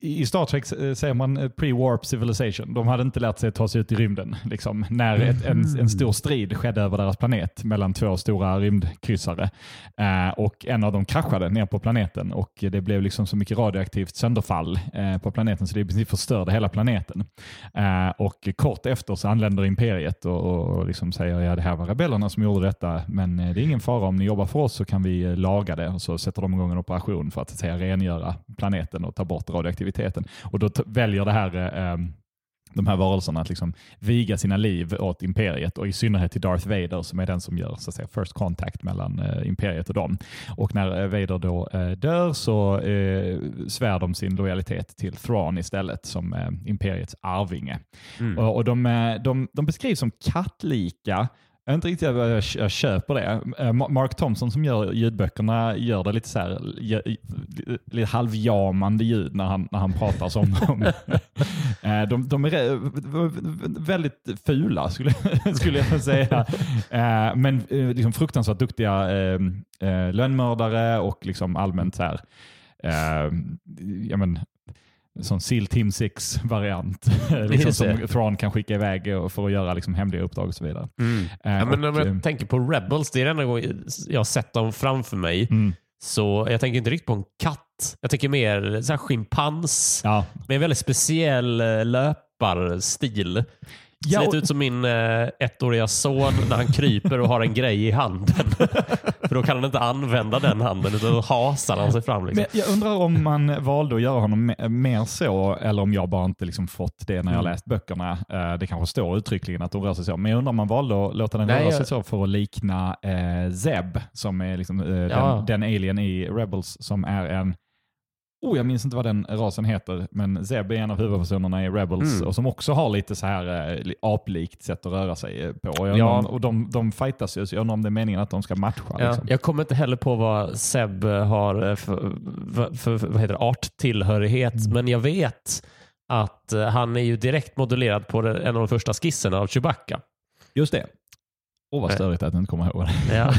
i Star Trek eh, säger man eh, pre-warp civilization. De hade inte lärt sig att ta sig ut i rymden. Liksom, när ett, en, en stor strid skedde över deras planet mellan två stora rymdkryssare. Eh, och en av dem kraschade ner på planeten och det blev liksom så mycket radioaktivt sönderfall eh, på planeten så det i princip förstörde hela planeten. Eh, och kort efter så anländer imperiet och, och, och liksom säger ja det här var rebellerna som gjorde detta men det är ingen fara om ni jobbar för oss så kan vi laga det och så sätter de igång en operation för att, att säga, rengöra planeten och ta bort radioaktiviteten. Och då väljer det här eh, de här varelserna att liksom viga sina liv åt imperiet och i synnerhet till Darth Vader som är den som gör så att säga, first contact mellan eh, imperiet och dem. Och när eh, Vader då eh, dör så eh, svär de sin lojalitet till Thrawn istället som eh, imperiets arvinge. Mm. Och, och de, eh, de, de beskrivs som kattlika jag är inte riktigt jag, jag köper det. Eh, Mark Thompson som gör ljudböckerna gör det lite så här, lite halvjamande ljud när han, när han pratar som <laughs> dem. Eh, de, de är väldigt fula skulle, skulle jag säga. Eh, men liksom fruktansvärt duktiga ehm, lönnmördare och liksom allmänt så här, ehm, ja, men, sån SEAL Team 6-variant <laughs> liksom, som Thrawn kan skicka iväg för att göra liksom, hemliga uppdrag och så vidare. Mm. Uh, ja, men och, om jag uh, tänker på Rebels, det är den enda gången jag har sett dem framför mig. Mm. Så jag tänker inte riktigt på en katt. Jag tänker mer så här schimpans ja. med en väldigt speciell eh, löparstil. Ja, Ser lite ut som min eh, ettåriga son när han kryper och har en grej i handen. <laughs> Då kan han inte använda den handen utan då hasar han sig fram. Liksom. Jag undrar om man valde att göra honom mer så eller om jag bara inte liksom fått det när jag mm. läst böckerna. Eh, det kanske står uttryckligen att de rör sig så. Men jag undrar om man valde att låta den Nej, röra sig jag... så för att likna eh, Zeb som är liksom, eh, ja. den, den alien i Rebels som är en Oh, jag minns inte vad den rasen heter, men Zeb är en av huvudpersonerna i Rebels mm. och som också har lite så här äh, aplikt sätt att röra sig eh, på. Och, ja. om, och de, de fightas ju, så jag undrar om det är meningen att de ska matcha. Ja. Liksom. Jag kommer inte heller på vad Zeb har för, för, för vad heter det, arttillhörighet, mm. men jag vet att han är ju direkt modellerad på en av de första skisserna av Chewbacca. Just det. Åh, oh, vad störigt att jag inte kommer ihåg det. Ja.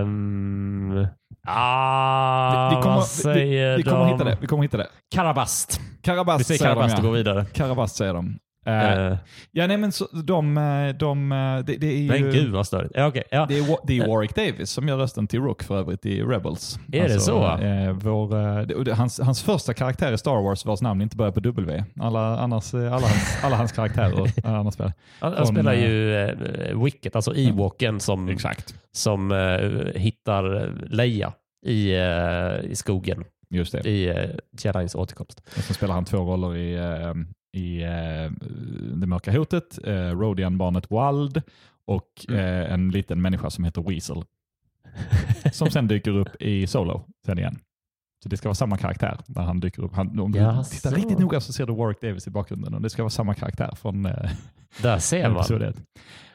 um, <laughs> <laughs> <laughs> Ah, vi, vi, kommer, vad säger vi, vi, vi kommer hitta det. Vi kommer hitta det. Karabast. Karabast vi säger säger Karabast de, ja. och går vidare. Karabast säger de. Uh, ja, nej men så, de, eh, de, eh, det, är ju... Men gud vad störigt. Ja, okay, ja. Det, är, det är Warwick Davis som gör rösten till Rook för övrigt i Rebels. Är alltså, det så? Eh, vår, hans, hans första karaktär i Star Wars vars namn inte börjar på W. Alla, annars, alla, hans, alla hans karaktärer <laughs> annars spelar. Han, han spelar ju uh, Wicket, alltså Ewoken som, Exakt. som uh, hittar Leia i, uh, i skogen. Just det. I uh, Jedins återkomst. Och så spelar han två roller i i eh, Det mörka hotet, eh, Rodian-barnet Wald och mm. eh, en liten människa som heter Weasel. <laughs> som sen dyker upp i Solo sen igen. Så det ska vara samma karaktär när han dyker upp. Han, om du tittar riktigt noga så ser du Warwick Davis i bakgrunden och det ska vara samma karaktär från eh, <laughs> Där ser man.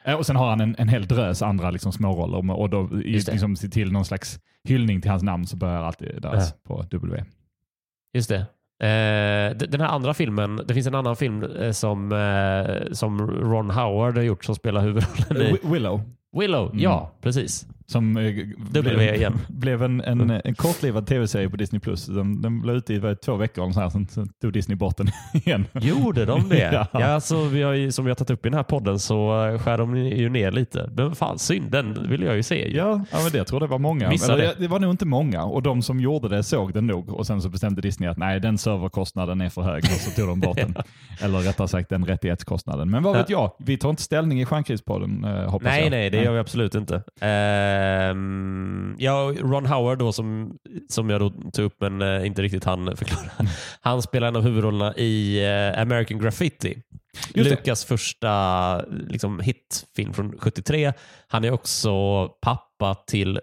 Eh, och sen har han en, en hel drös andra liksom, småroller och då i, liksom, till någon slags hyllning till hans namn så börjar alltid dras ja. på W. Just det. Eh, den här andra filmen, det finns en annan film eh, som, eh, som Ron Howard har gjort som spelar huvudrollen i. Willow. Willow, mm. ja precis. Som eh, blev, igen. <laughs> blev en, en, en kortlivad tv-serie på Disney+. Plus. Den, den blev ute i två veckor och så här, sen, sen tog Disney bort den <laughs> igen. Gjorde de <laughs> det? ja. ja alltså, vi har som vi har tagit upp i den här podden så eh, skär de ju ner lite. Men fan synd, den vill jag ju se. Ja, ja men det, jag tror det var många. Eller, det. det var nog inte många och de som gjorde det såg den nog och sen så bestämde Disney att nej, den serverkostnaden är för hög och så tog de bort den. Eller rättare sagt den rättighetskostnaden. Men vad vet jag, vi tar inte ställning i Stjärnkrispodden eh, hoppas nej, jag. Nej, det gör vi absolut inte. Uh, ja, Ron Howard då som, som jag då tog upp men uh, inte riktigt han förklara. <laughs> Han spelar en av huvudrollerna i uh, American Graffiti. Just Lukas det. första liksom, hitfilm från 73. Han är också pappa till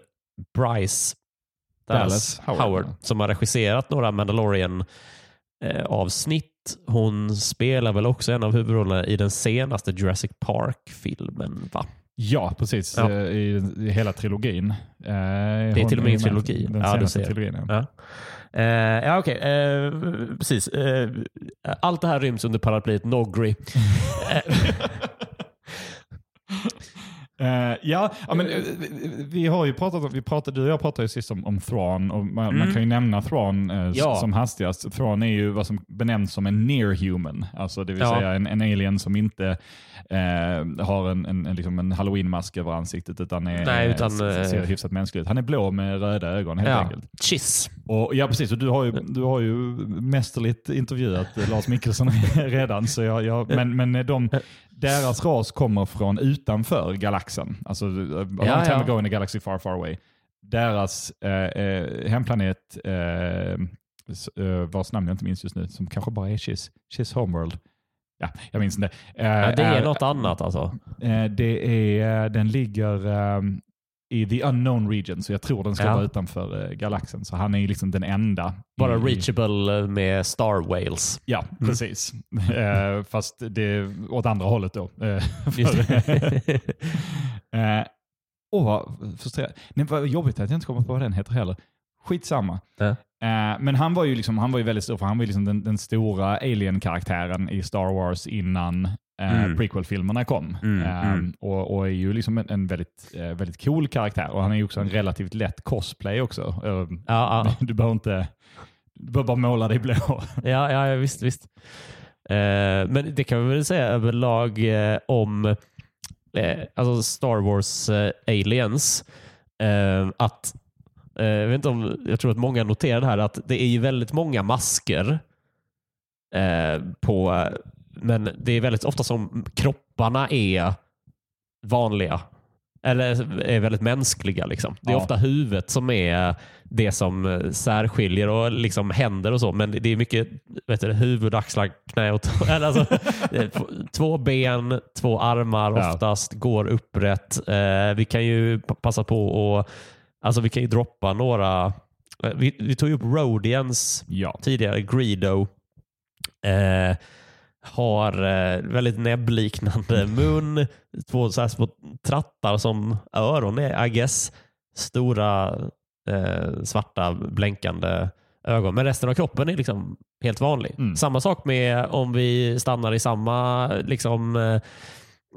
Bryce Dallas, Howard. Howard, som har regisserat några Mandalorian avsnitt. Hon spelar väl också en av huvudrollerna i den senaste Jurassic Park-filmen va? Ja, precis. Ja. Eh, I, I, hela trilogin. Eh, det är till och med en trilogi. Den ja, senaste trilogin. Ja. Ja. Uh, ja, okej. Okay. Uh, precis. Uh, allt det här ryms under paraplyet Nogri. <laughs> Eh, ja, ja, men, eh, vi- har ju pratat vi pratade, du och jag pratade ju sist om, om Thrawn och man, man kan ju nämna Thrawn s- Ja. som hastigast. Thrawn är ju vad som benämns som en near human, alltså det vill Ja. säga en, en alien som inte eh, har en, en, en, liksom en halloween-mask över ansiktet utan, är, Nej, utan, ser hyfsat mänsklig ut. Han är blå med röda ögon helt Ja. enkelt. Chiss. Och, ja, precis. Och du, har ju, du har ju mästerligt intervjuat Lars Mikkelsen <laughs> redan. Så jag, jag, men men de, deras ras kommer från utanför galaxen. Alltså, a long Ja, time ja. ago in a galaxy far, far away. Deras eh, eh, hemplanet, eh, eh, vars namn jag inte minns just nu, som kanske bara är Chiss, Chiss Homeworld. Ja, jag minns inte. Eh, Ja, det är är- något annat alltså. Eh, det är, den ligger i the unknown region, så jag tror den ska Ja. vara utanför eh, galaxen. Så han är ju liksom den enda. Bara i, reachable med Star Wales. Ja, precis. <laughs> Eh, fast det är åt andra hållet då. Eh. <laughs> <laughs> Eh, Åh, vad frustrerande. Nej, vad jobbigt att jag inte kommer på vad den heter heller. Skitsamma. Ja. Eh, men han var ju liksom, han var ju väldigt stor, för han var ju liksom den, den stora alien-karaktären i Star Wars innan eh, Mm. prequel-filmerna kom. Mm, Eh, mm. Och, och är ju liksom en, en väldigt, eh, väldigt cool karaktär. Och han är ju också en relativt lätt cosplay också. Eh, Ja, ja. <laughs> Du behöver inte, du behöver bara måla dig blå. <laughs> Ja, ja, visst. visst. Eh, men det kan vi väl säga överlag eh, om eh, alltså Star Wars eh, Aliens. Eh, att, eh, jag, vet inte om, jag tror att många noterar det här att det är ju väldigt många masker. Eh, på, men det är väldigt ofta som kropparna är vanliga. Eller är väldigt mänskliga. Liksom. Det är Ja. ofta huvudet som är det som eh, särskiljer och liksom händer och så. Men det är mycket vet du, huvud, axlar, knä och tå. <laughs> Alltså, två ben, två armar Ja. oftast, går upprätt. Eh, vi kan ju passa på att alltså, vi kan ju droppa några. eh, Vi, vi tog ju upp Rodians Ja. tidigare, Greedo. Eh, har eh, väldigt näbbliknande <laughs> mun, två så här små trattar som öron är, I guess. Stora eh, svarta blänkande ögon. Men resten av kroppen är liksom helt vanlig. Mm. Samma sak med om vi stannar i samma, liksom, eh,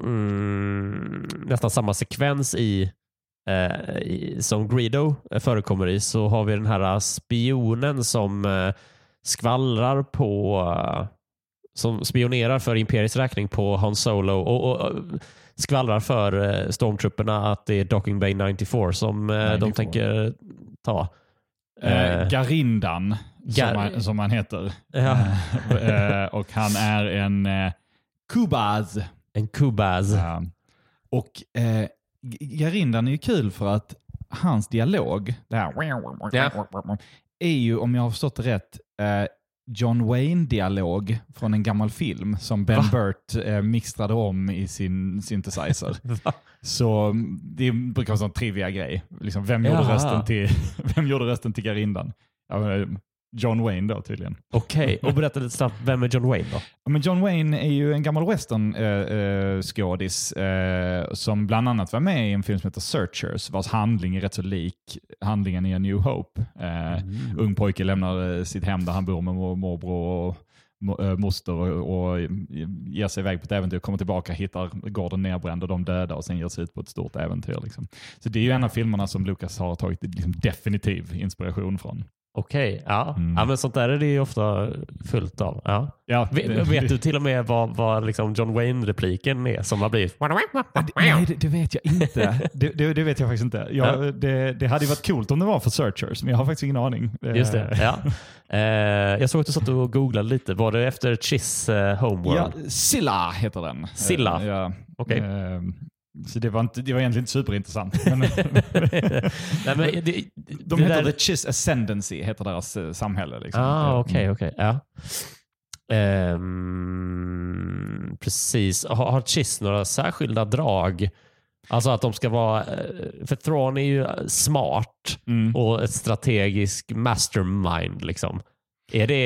mm, nästan samma sekvens i, eh, i som Greedo förekommer i så har vi den här spionen som eh, skvallrar på som spionerar för Imperiets räkning på Han Solo och, och, och skvallrar för eh, stormtrupperna att det är Docking Bay 94 som eh, de 94. tänker ta. Eh, Eh, Garindan, Gar- som, han, som han heter. Ja. Och han är en eh, Kubaz. en kubaz. Ja. Och eh, Garindan är ju kul för att hans dialog, det här, är ju, om jag har förstått det rätt, eh, John Wayne-dialog från en gammal film som Ben Va? Burt eh, mixtrade om i sin synthesizer. <laughs> Så mm, det brukar vara en sån trivia grej. Liksom, vem, gjorde rösten till, <laughs> vem gjorde rösten till Garindan? Ja, John Wayne då tydligen. Okej, och <laughs> berätta lite snabbt, vem är John Wayne då? Ja, Men John Wayne är ju en gammal western-skådis eh, som bland annat var med i en film som heter Searchers vars handling är rätt så lik handlingen i A New Hope. Eh, Ung pojke lämnar eh, sitt hem där han bor med mor- morbror och eh, moster och, och ger sig iväg på ett äventyr, kommer tillbaka, hittar gården nedbränd och de döda och sen ger sig ut på ett stort äventyr. Liksom. Så det är ju en av filmerna som Lucas har tagit liksom, definitiv inspiration från. Okej, ja. Mm. ja. men sånt där är det ju ofta fullt av. Ja. Ja, Vet, vet du till och med vad, vad liksom John Wayne-repliken är som har blivit? Nej, det, det vet jag inte. <laughs> Det, det, det vet jag faktiskt inte. Jag, Ja. det, det hade ju varit coolt om det var för Searchers, men jag har faktiskt ingen aning. Just det. Ja. Eh, jag såg att du satt och googlade lite. Var det efter Chiss eh, Homeworld? Ja, Silla heter den. Silla? Eh, Ja. Okej. Eh, Så det var, inte, det var egentligen inte superintressant. <laughs> Men Nej, men det, de heter där- The Chiss Ascendancy, heter deras eh, samhälle. Liksom. Ah, Eh, okej, okej. Ja. Ehm, precis. Har, har Chiss några särskilda drag? Alltså att de ska vara... eh, För Thrawn är ju smart Mm. och ett strategisk mastermind. Liksom. Är det,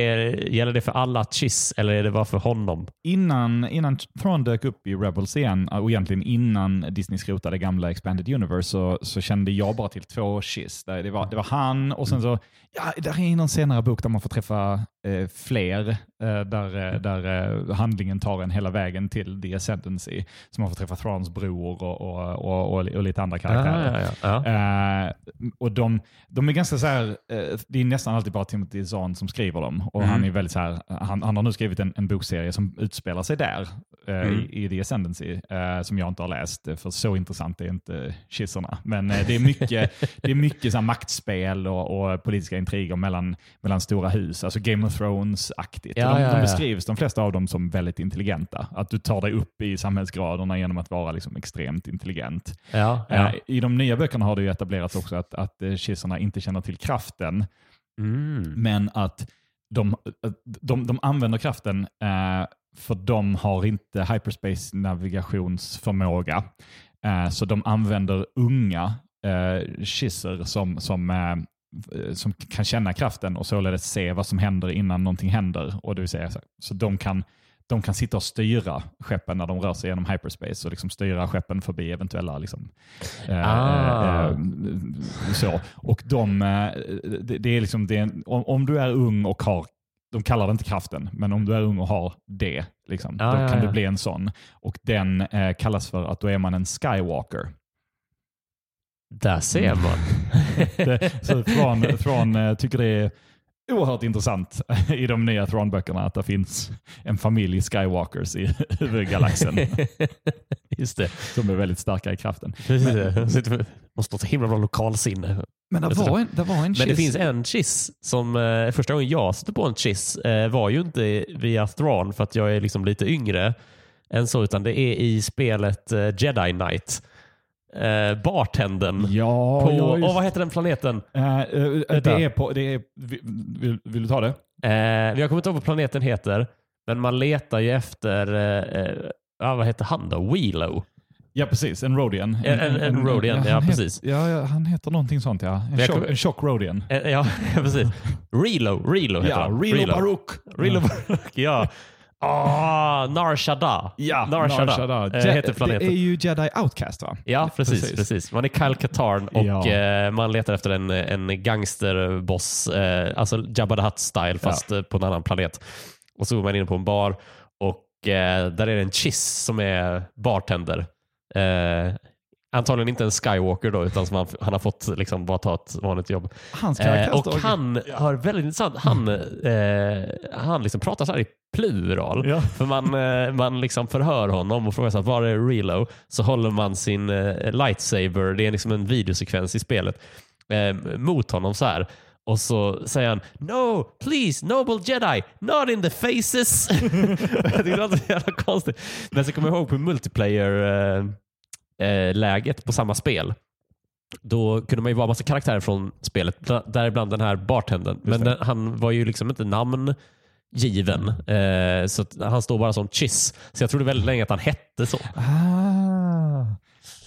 gäller det för alla Chiss eller är det bara för honom? Innan, innan Thrawn dök upp i Rebels igen, och egentligen innan Disney skrotade gamla Expanded Universe, så, så kände jag bara till två Chiss. Det var, det var han och sen så, ja, där är någon senare bok där man får träffa eh, fler, eh, där, eh, där eh, handlingen tar en hela vägen till The Ascendancy. Så man får träffa Thrawns bror och, och, och, och, och lite andra karaktärer. Ah, ja, ja. Eh, och de, de är ganska så här, eh, det är nästan alltid bara Timothy Zahn som skriver dem. Och Mm. han är väldigt så här, han, han har nu skrivit en, en bokserie som utspelar sig där, Mm. i, i The Ascendancy, eh, som jag inte har läst, eh, för så intressant är inte kisserna. Men eh, det är mycket, <laughs> det är mycket så maktspel och, och politiska intriger mellan, mellan stora hus, alltså Game of Thrones-aktigt. Ja, de, ja, de ja. beskrivs, de flesta av dem, som väldigt intelligenta. Att du tar dig upp i samhällsgraderna genom att vara liksom extremt intelligent. Eh, I de nya böckerna har det etablerats också att, att eh, kisserna inte känner till kraften, Mm. men att de, eh, de, de använder kraften eh, för de har inte hyperspace navigationsförmåga. Eh, så de använder unga eh, kisser som, som, eh, eh, som kan känna kraften och således se vad som händer innan någonting händer. Och det vill säga, så, så de kan de kan sitta och styra skeppen när de rör sig genom hyperspace och liksom styra skeppen förbi eventuella liksom, eh, Ah. eh, så. Och de, eh, det, det är liksom, det är en, om, om du är ung och har, de kallar det inte kraften, men om du är ung och har det, liksom, Ah, då ja, kan ja. du bli en sån. Och den eh, kallas för att då är man en skywalker. Där ser man. <laughs> Det, så Thrawn eh, tycker det är oerhört intressant <laughs> i de nya Thrawn-böckerna att det finns en familj skywalkers i <laughs> huvudgalaxen <laughs> Just det. som är väldigt starka i kraften. Precis. det. Sitter- Måste ha så himla bra lokalsinne. Men det var en, det var en Men det finns en chiss som eh, första gången jag stötte på en chiss eh, var ju inte via Thrawn för att jag är liksom lite yngre än så utan det är i spelet eh, Jedi Knight. Eh, bartendern. Ja, på, ja, just- åh, vad heter den planeten? Eh, eh, det är på, det är, vill, vill, du ta det? Eh, jag kommer inte ihåg vad planeten heter men man letar ju efter eh, eh, ja, vad heter han då? Wheelo. Ja, precis. En Rodian. En- en- en Rodian, ja, het- precis. ja, ja, han heter någonting sånt ja. En, tjock, en tjock Rodian. Eh, ja, <laughs> precis. Relo, Relo heter Ja, han. Relo Baruch. Relo Baruch, ja. Ah, Nar Shaddaa. Ja, Nar Shaddaa, Shaddaa. eh, heter planeten. Det är ju Jedi Outcast va? Ja, precis, precis. Man är Kyle Katarn och Ja. eh, man letar efter en, en gangsterboss, eh, alltså Jabba the Hutt-style fast eh, på en annan planet. Och så går man in på en bar och där är det en chiss som är bartender. Eh, antagligen inte en Skywalker då, utan som han, han har fått liksom bara ta ett vanligt jobb. Hans Eh, och han har väldigt intressant, han, eh, han liksom pratar så här i plural. Ja. För man, eh, man liksom förhör honom och frågar så här, var är Relo? Så håller man sin eh, lightsaber, det är liksom en videosekvens i spelet, eh, mot honom så här. Och så säger han No, please, noble jedi, not in the faces. <laughs> det låter så jävla konstigt. Men så kommer jag ihåg på multiplayer-läget på samma spel. Då kunde man ju vara massa karaktärer från spelet, bla- däribland den här bartendern. Men den, han var ju liksom inte namngiven. Eh, så han står bara som Chiss. Så jag trodde väldigt länge att han hette så. Ah.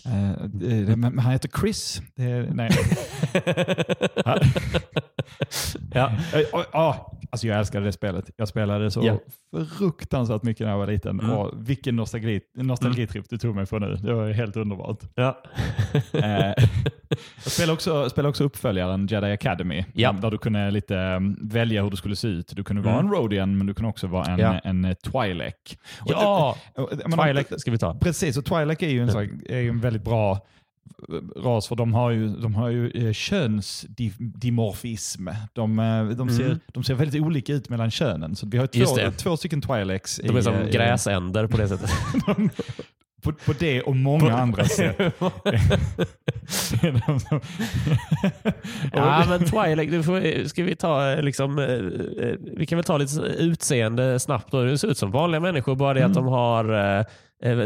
Eh, det- men han heter Chris. Det är, nej. <laughs> ja. Eh, oh, oh, alltså jag älskade det spelet. Jag spelade så Ja. fruktansvärt mycket när jag var liten. Mm. Och vilken nostalgi, nostalgitripp du tog mig på nu. Det var helt underbart. Ja. <laughs> Eh, jag spelade också, spelade också uppföljaren Jedi Academy. Ja. Där du kunde lite um, välja hur du skulle se ut. Du kunde vara Mm. en Rodian men du kunde också vara en, Ja. en eh, Twi'lek. Ja, och- Twilight ska vi ta. Precis, och Twi'lek är ju en, är ju en väldigt bra ras för de har ju, de har ju eh, könsdimorfism. De, eh, de, ser, Mm. de ser väldigt olika ut mellan könen. Så vi har två, två stycken Twi'leks. De är i, som eh, i- gräsänder på det sättet. <laughs> På, på det och många andra sätt. Som- ja, men Twilight, får, ska vi ta liksom, vi kan väl ta lite utseende snabbt. Då. Det ser ut som vanliga människor, bara det att de har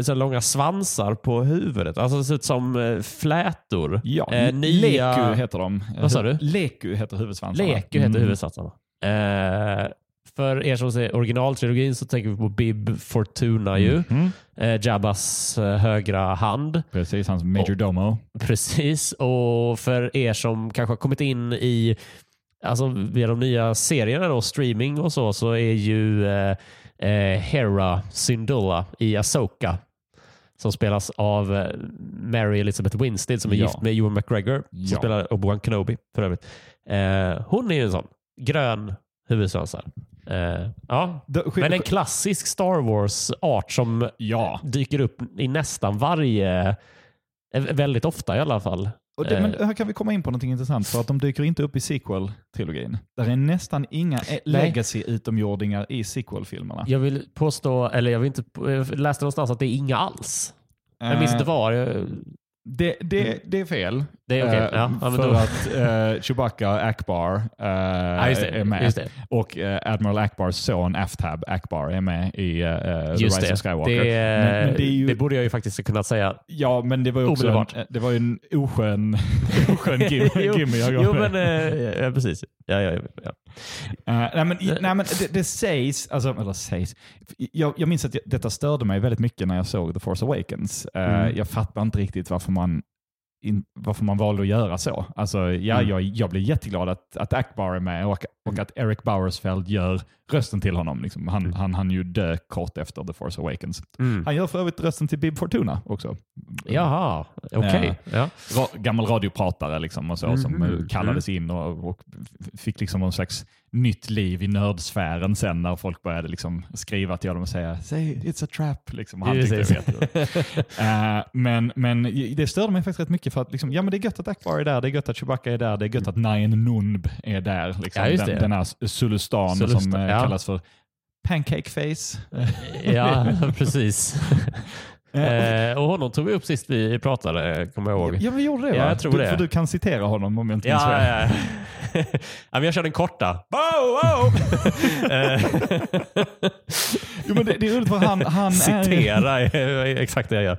så långa svansar på huvudet. Alltså det ser ut som eh, flätor. Ja, Eh, nya- Leku heter de. Vad sa du? Leku heter huvudsvansarna. Leku heter Mm. huvudsatserna. Eh, för er som ser originaltrilogin så tänker vi på Bib Fortuna ju. Mhm. Eh, Jabbas eh, högra hand. Precis, hans major domo. Precis. Och för er som kanske har kommit in i alltså via de nya serierna då, streaming och så, så är ju eh, eh, Hera Syndulla i Asoka som spelas av eh, Mary Elizabeth Winstead som är Ja. gift med Ewan McGregor som Ja. spelar Obi-Wan Kenobi för övrigt. Eh, hon är ju en sån grön huvudsvansar. Eh, ja. Men en klassisk Star Wars-art som Ja, dyker upp i nästan varje, eh, väldigt ofta i alla fall. Och det, men Eh. här kan vi komma in på något intressant för att de dyker inte upp i sequel-trilogin. Där är nästan inga eh, legacy-utomjordingar i sequel-filmerna. Jag vill påstå, eller jag, vill inte, jag läste någonstans att det är inga alls. Jag minns Eh, inte var. Det, det, det är fel. Det är okej, Eh, ja. För då- att eh, Chewbacca Akbar Ja, just det, är med. Och Admiral Akbars son Aftab Akbar är med i uh, The Rise det. of Skywalker. Det, men, men det, ju, det borde jag ju faktiskt kunna säga. ja, men det var ju också en, det var en oskön, <laughs> oskön gim, <laughs> jo, gimme jag gav jo, men ja, precis. Ja, ja, ja. Eh, nej, men, i- nej, men det, det sägs, alltså, eller sägs, jag, jag minns att jag, detta störde mig väldigt mycket när jag såg The Force Awakens. Eh, Mm. Jag fattar inte riktigt varför man, in, varför man valde att göra så. Alltså, ja, Mm. jag, jag blir jätteglad att, att Akbar är med och, och att Eric Bowersfeld gör rösten till honom. Liksom. Han, han han ju dö kort efter The Force Awakens. Mm. Han gör för övrigt rösten till Bib Fortuna också. Jaha, okej. Ja. Ra, gammal radiopratare liksom och så, som Mhm. eh, kallades in och, och fick liksom någon slags nytt liv i nördsfären sen när folk började liksom skriva till honom och säga “Say it's a trap”. Liksom. Han tyckte det. <laughs> Eh, men, men det störde mig faktiskt rätt mycket för att liksom, ja, men det är gött att Akbar är där, det är gött att Chewbacca är där, det är gött att Nain Nunb är där. Liksom. Ja, den, den här Sulustan, som Sulustan, eh, ja. kallas för Pancake Face. ja, <laughs> precis. <laughs> Eh, Eh, och honom tog vi upp sist vi pratade, kommer jag ihåg. Ja, vi gjorde det Ja, va? jag tror du, det. För du kan citera honom om jag inte minns Ja, fel. ja, ja. <laughs> jag kör den korta. Bow, wow! <laughs> <laughs> Jo, men det, det är roligt för han, han. Citera är <laughs> exakt det jag gör.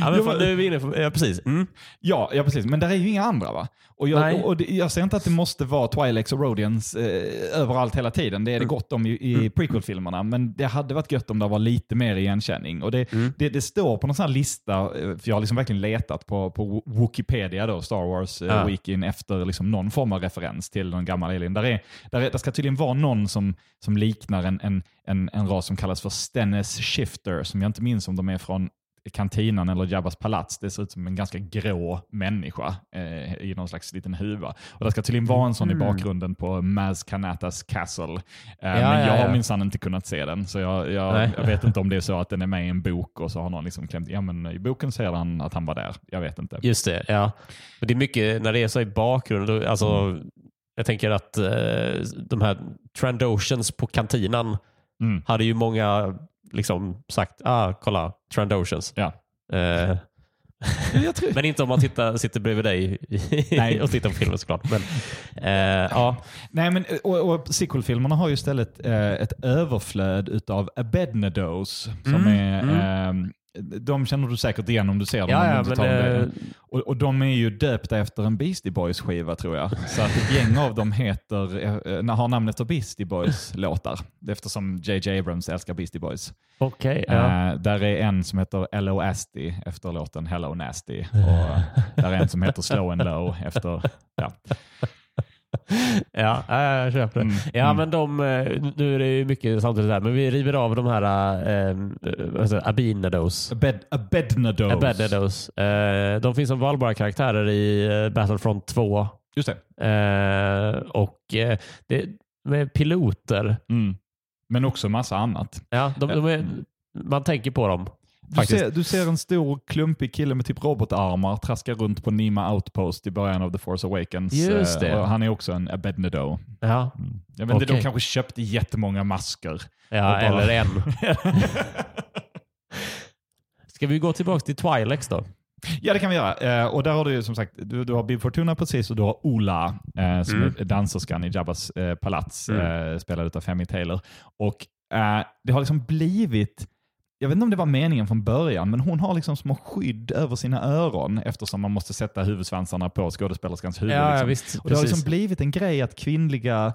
Ja, men Jo, fan, men- nu är vi inne på, ja, precis. Mm. Ja, ja, precis. Men där är ju inga andra va? Och jag, och det, jag säger inte att det måste vara Twi'leks och Rodians eh, överallt hela tiden. Det är det Mm. gott om i, i prequel-filmerna. Men det hade varit gött om det var lite mer igenkänning. Och det, Mm. det, det står på någon sån här lista, eh, för jag har liksom verkligen letat på, på Wikipedia, då, Star Wars eh, Ja. Weekin, efter liksom någon form av referens till någon gammal alien. Där, är, där, är, där ska tydligen vara någon som, som liknar en, en, en, en ras som kallas för Stennis Shifter, som jag inte minns om de är från kantinan eller Jabbas palats. Det ser ut som en ganska grå människa eh, i någon slags liten huva. Och det ska tydligen vara en sån i bakgrunden på Maz Kanatas Castle. Eh, men ja, jag har ja. minsann inte kunnat se den, så jag, jag, jag vet inte om det är så att den är med i en bok och så har någon liksom klämt, ja men i boken säger han att han var där. Jag vet inte. Just det, ja. Men det är mycket när det är så i bakgrunden. Alltså, Jag tänker att eh, de här Trandoshans på kantinan Mm. hade ju många liksom sagt, ah, kolla, Trandoshans. Ja. Eh, <laughs> men inte om man tittar, sitter bredvid dig Nej. <laughs> och tittar på filmen såklart. Men, eh, ja. Nej, men, och, och sequel-filmerna har ju istället eh, ett överflöd utav Abednados. Som Mm, är, mm. Eh, de känner du säkert igen om du ser dem. Ja, ja, men, det. eh, och, och de är ju döpta efter en Beastie Boys-skiva tror jag. Så att ett gäng av dem heter, eh, har namn efter Beastie Boys-låtar. <laughs> Eftersom J.J. Abrams älskar Beastie Boys. Okej, ja. Eh, där är en som heter Hello Asti efter låten Hello Nasty. Och <laughs> där är en som heter Slow and Low efter... Ja. <laughs> Ja, ja, jag köper det. Mm, Ja, mm. men de, eh, nu är det ju mycket samtidigt där, men vi river av de här det, Abinados. Abed, Abednados. Abednados. Eh, de finns som valbara karaktärer i Battlefront 2. Just det. Eh, och det, med piloter. Mm. Men också massa annat. Ja, de, de är, man tänker på dem. Du ser, du ser en stor klumpig kille med typ robotarmar traska runt på Nima Outpost i början av The Force Awakens. Just det. Eh, han är också en Abednado. Ja, Jag vet inte, Okej. de kanske köpte jättemånga masker. ja bara- eller en. <laughs> Ska vi gå tillbaka till Twilex då? Ja, det kan vi göra. Eh, och där har du som sagt, du, du har Bib Fortuna precis och du har Ola eh, som Mm. är danserskan i Jabbas eh, palats, Mm. spelad av Femi Taylor. Och det har liksom blivit, jag vet inte om det var meningen från början, men hon har liksom små skydd över sina öron eftersom man måste sätta huvudsvansarna på skådespelerskans huvud. Ja, ja liksom. visst. Och det har liksom blivit en grej att kvinnliga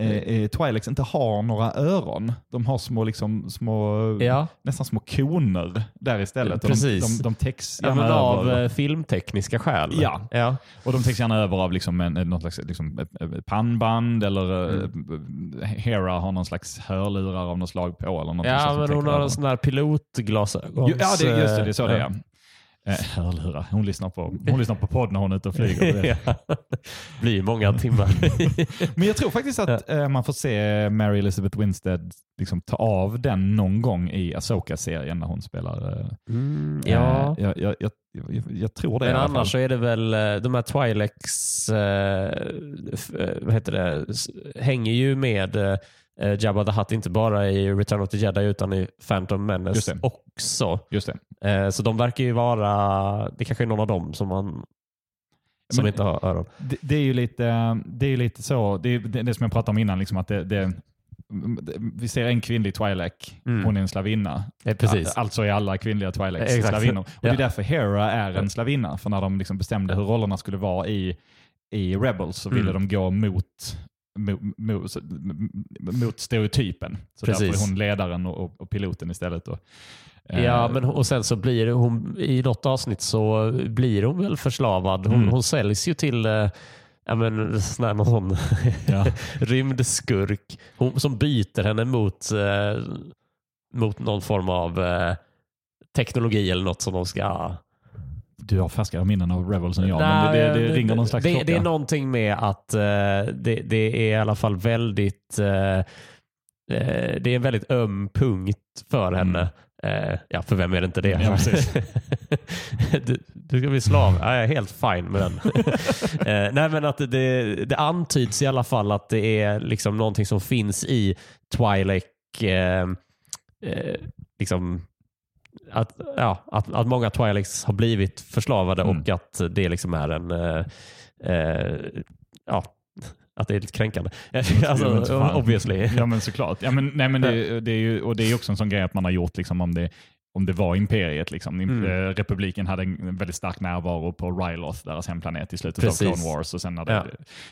eh, eh, Twilex inte har några öron. De har små, liksom, små Ja. nästan små koner där istället. Och Precis. De, de, de täcks Ja, gärna men av över. eh, filmtekniska skäl. Ja. ja. Och de täcks gärna över av liksom en, något slags liksom, pannband eller mm. Hera har någon slags hörlurar av något slag på. Eller något Ja, men hon har en sån här pilotglasögon. Ja, det, just det. Det är så det är. Eh, hörlurar. Hon lyssnar, på, hon lyssnar på podd när hon är ute och flyger. ja. <laughs> blir många timmar. <laughs> Men jag tror faktiskt att eh, man får se Mary Elizabeth Winstead liksom, ta av den någon gång i Asoka-serien när hon spelar. Eh, Mm, ja. eh, jag, jag, jag, jag, tror det Men annars så är det väl eh, de här Twilex, eh, eh, vad heter det, hänger ju med eh, Jabba the Hutt inte bara i Return of the Jedi utan i Phantom Just Menace det. också. Just det. Eh, så de verkar ju vara, det kanske är någon av dem som man som Men- inte har öron. Det, det är ju lite, det är ju lite så, det, är, det, det som jag pratade om innan, liksom att det, det, vi ser en kvinnlig Twi'lek, Mm. hon är en slavinna. Eh, precis. Al- Alltså är alla kvinnliga Twi'leks Exakt. slavinnor. Och Det Ja. är därför Hera är en slavinna. För när de liksom bestämde hur rollerna skulle vara i, i Rebels så ville Mm. de gå mot, mot, mot, mot stereotypen. Så Precis. därför är hon ledaren och, och, och piloten istället. Ja, Eh, men och sen så blir hon, i något avsnitt så blir hon väl förslavad. Hon, Mm. hon säljs ju till eh, ja, men, sån här, någon Ja. <laughs> rymdskurk hon, som byter henne mot, eh, mot någon form av eh, teknologi eller något som de ska... Du har färskare minnen av Rebels än jag, men det, det, det ringer någon slags det, klocka. det är någonting med att eh, det, det är i alla fall väldigt... Eh, det är en väldigt öm punkt för henne. Eh, ja, för vem är det inte det? Mm. Ja, <laughs> du, du ska bli slav. Ja, jag är helt fine med den. <laughs> nej, men att det, det antyds i alla fall att det är liksom någonting som finns i Twilight. Eh, eh, liksom, att, ja, att, att många Twilex har blivit förslavade Mm. och att det liksom är en eh, eh, ja, att det är lite kränkande. <laughs> Alltså, obviously. Ja men såklart. Ja, men, nej, men det, <laughs> det är ju, och det är också en sån grej att man har gjort liksom, om, det, om det var imperiet. Liksom. Mm. Eh, Republiken hade en väldigt stark närvaro på Ryloth, deras hemplanet, i slutet Precis. av Clone Wars. Och sen när det, Ja.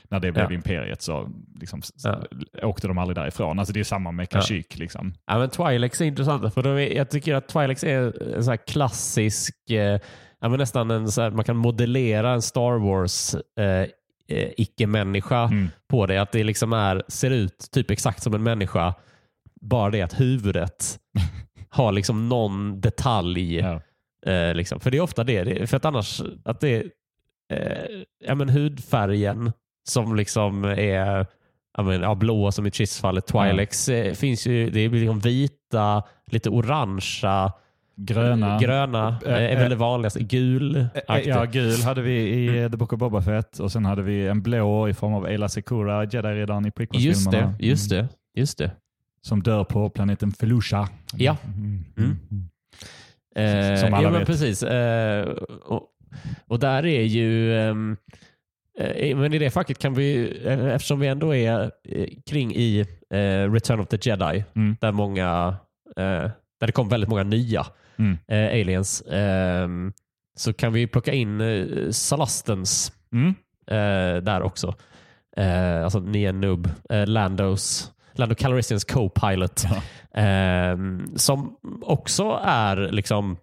när det blev Ja. imperiet så liksom, Ja. åkte de aldrig därifrån. Alltså, det är samma med Kashyyyk. Liksom. Ja, men Twilex är intressanta för de är, jag tycker att Twilex är en så här klassisk, eh, ja, men nästan en så här, man kan modellera en Star Wars eh, eh, icke-människa Mm. på det. Att det liksom är, ser ut typ exakt som en människa, bara det att huvudet <laughs> har liksom någon detalj. Ja. Eh, liksom. För det är ofta det. för att annars, att det är eh, ja, men hudfärgen som liksom är ja, men, ja, blå som i Chiss-fallet. Twilex eh, finns ju, det blir liksom vita, lite orangea, Gröna. gröna Eh, eh, är eh, väl det vanligaste. Gul. Eh, Ja, gul hade vi i eh, The Book of Boba Fett och sen hade vi en blå i form av Ayla Secura, Jedi-riddaren i just prequel-filmerna. det, just det. Just det. Som dör på planeten Felusha. Ja. Mm. Mm. Eh, Som alla ja, men vet. precis. Eh, och, och där är ju, ehm, eh, men i det facket kan vi, eftersom vi ändå är kring i Return of the Jedi, Mm. där många, där det kom väldigt många nya Mm. aliens, ehm, så kan vi plocka in Salastens Mm. där också. Eh, alltså Nien Nub, eh, Landos, Lando Calrissians co-pilot. Ja. Ehm, som också är liksom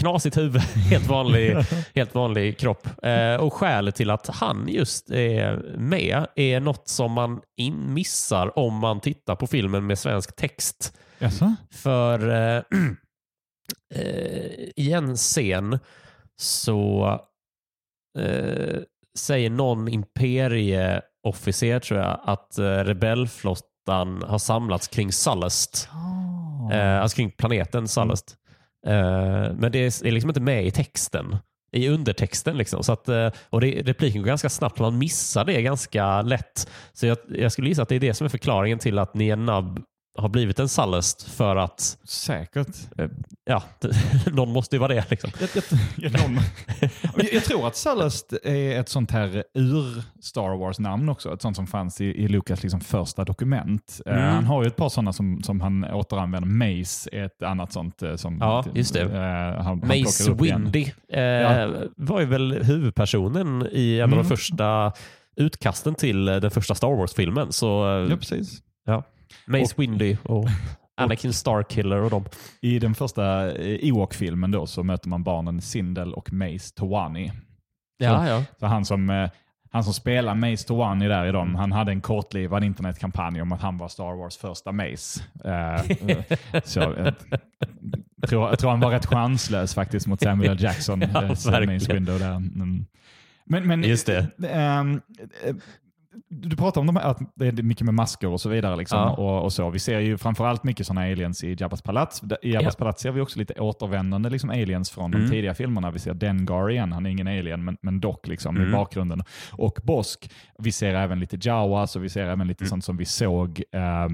knasigt huvud, <laughs> helt vanlig, helt vanlig kropp. Eh, och skälet till att han just är med är något som man in missar om man tittar på filmen med svensk text. Jaså? För eh, <clears throat> eh, i en scen så eh, säger någon imperieofficer tror jag att eh, rebellflottan har samlats kring Sullust. Eh, alltså kring planeten Sullust. Eh, men det är, är liksom inte med i texten. I undertexten. Liksom. Så att, eh, och det, repliken går ganska snabbt. Man missar det ganska lätt. Så jag, jag skulle gissa att det är det som är förklaringen till att Nienab har blivit en Sullust. För att Säkert. ja, <laughs> någon måste ju vara det. Liksom. Jag, jag, jag, jag, tror att Sullust är ett sånt här ur-Star Wars-namn också. Ett sånt som fanns i, i Lucas liksom första dokument. Eh, Mm. han har ju ett par sådana som, som han återanvänder. Mace är ett annat sånt. eh, Som, Ja, just det. eh, han, han Mace igen. Windy eh, Ja. var ju väl huvudpersonen i en av Mm. de första utkasten till eh, den första Star Wars-filmen. Så eh, Ja, precis. Mace Windy och <laughs> Anakin Starkiller och dem. I den första eh, Ewok-filmen då så möter man barnen Sindel och Mace Towani. Ja, ja. Så han som, eh, han som spelar Mace Towani där i dem, han hade en kortlivad internetkampanj om att han var Star Wars första Mace. Eh, så, eh, tror, jag tror han var rätt chanslös faktiskt mot Samuel L. Jackson, <laughs> Ja. Mace Window där. Mm. Men, men, Just det. eh, du pratar om de här, att det är mycket med masker och så vidare. Liksom, Ja. och, och så. Vi ser ju framförallt mycket sådana aliens i Jabba's palats. I Jabba's Ja. palats ser vi också lite återvändande liksom, aliens från Mm. de tidiga filmerna. Vi ser Dengar igen, han är ingen alien men, men dock liksom, i Mm. bakgrunden. Och Bosk, vi ser även lite Jawas och vi ser även lite Mm. sånt som vi såg eh,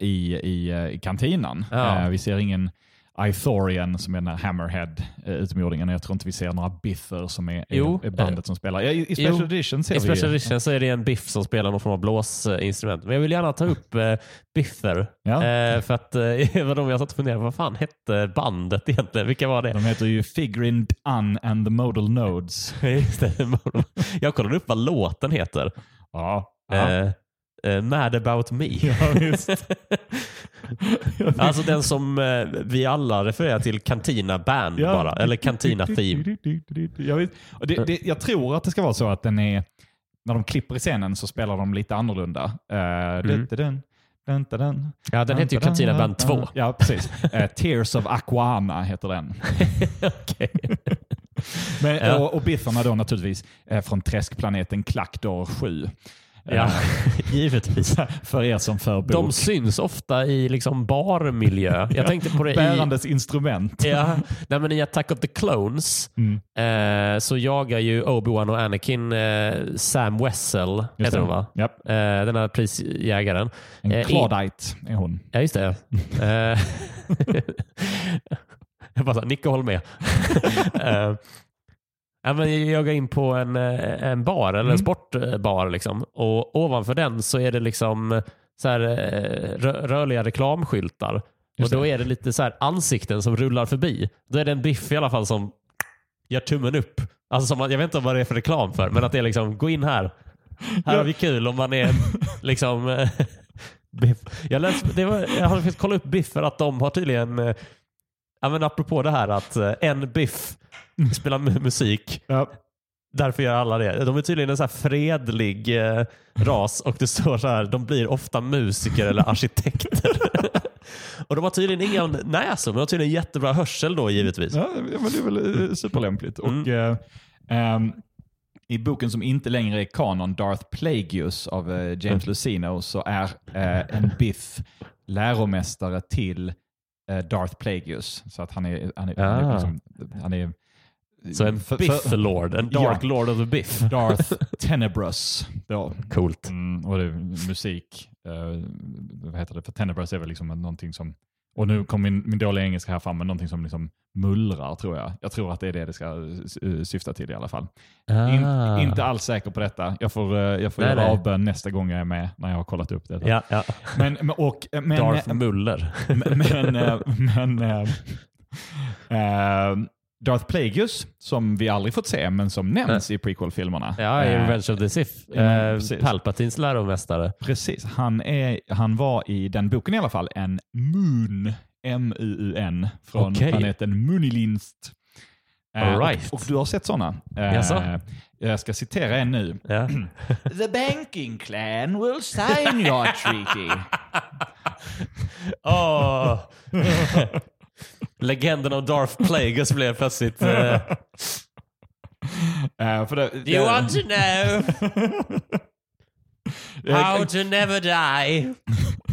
i, i, eh, i kantinan. Ja. Eh, vi ser ingen Ithorian som är den här Hammerhead eh. Jag tror inte vi ser några Biffer som är, Jo. är, bandet som spelar. Ja, i, I Special Jo. Edition ser I vi Special Edition så är det en biff som spelar någon form av blåsinstrument. Men jag vill gärna ta upp eh, Biffer. Ja. Eh, för att eh, <laughs> vad de jag satt och funderade på, vad fan hette bandet egentligen? Vilka var det? De heter ju Figrin Un and the Modal Nodes. <laughs> Det. jag kollade upp vad låten heter. Ja. ja. Eh, Mad about me. Ja, <laughs> alltså den som eh, vi alla refererar till, Cantina Band Ja. bara. Eller Cantina Theme. Jag, vet. Och det, det, jag tror att det ska vara så att den är, när de klipper i scenen så spelar de lite annorlunda. Uh, Mm. dun, dun, dun, Ja, den heter ju Cantina Band 2. Ja, precis. Tears of Aquana heter den. <laughs> Okej. Men, Ja. och, och biffarna då naturligtvis från träskplaneten Klackdor 7. Ja, <laughs> givetvis. För er som för bok. De syns ofta i liksom barmiljö. Jag tänkte på det i... Bärandes instrument. Ja, nej, men i Attack of the Clones Mm. eh, så jagar ju Obi-Wan och Anakin eh, Sam Wessel, Just heter hon va? Japp. Eh, den här prisjägaren. En Eh, i- Claudite är hon. Ja, just det. Eh, <laughs> jag bara och håll med. <laughs> Eh, ja, men jag går in på en, eh, en bar, eller en Mm. sportbar. Liksom. Och ovanför den så är det liksom så här, eh, rö- rörliga reklamskyltar. Och då är det lite så här ansikten som rullar förbi. Då är det en biff i alla fall som gör tummen upp. Alltså som, jag vet inte vad det är för reklam för, men att det är liksom, gå in här. Här har vi kul om man är <laughs> liksom eh, Biff. Jag, läste, det var, jag har försökt kolla upp Biff för att de har tydligen, eh, ja, men apropå det här att eh, en Biff spelar mu- musik, Ja. därför gör alla det. De är tydligen en så här fredlig eh, ras och det står så här, de blir ofta musiker eller arkitekter. <laughs> och de har tydligen inga näsor, men de har tydligen jättebra hörsel då givetvis. Ja, men det är väl eh, superlämpligt. Mm. Och, eh, ehm, I boken som inte längre är kanon, Darth Plagueis av eh, James Mm. Lucino, så är eh, en Biff läromästare till eh, Darth Plagueis. Så att han är, han är, han är, Ah. liksom, han är Så en Biff Lord, en Dark Ja. Lord of the Biff. <laughs> Darth Tenebrous. Då. Coolt. Mm, och det är musik. eh, vad heter det? För Tenebrous är väl liksom någonting som, och nu kom min, min dåliga engelska här fram, men någonting som liksom mullrar tror jag. Jag tror att det är det det ska eh, syfta till i alla fall. In, Ah. inte alls säker på detta. Jag får, eh, jag får Nej, göra avbön nästa gång jag är med när jag har kollat upp detta. Ja, ja. Men, men- och, men, Darth men, Muller. men, men eh, eh, <laughs> Darth Plagueis, som vi aldrig fått se, men som nämns i prequel-filmerna. Ja, i Eh, Revenge of the Sith. Mm, Eh, precis. Palpatins läromästare. Precis. Han, är, han var i den boken i alla fall en Moon, M-U-U-N, från Okej. planeten Munilinst. Eh, All right. och, och du har sett sådana? Jaså? jag ska citera en nu. Ja. <clears throat> The banking clan will sign your treaty. <laughs> Åh. <laughs> Legenden om Darth Plagueis blev plötsligt... eh, Eh, för det, Do you want to know <laughs> how to never die?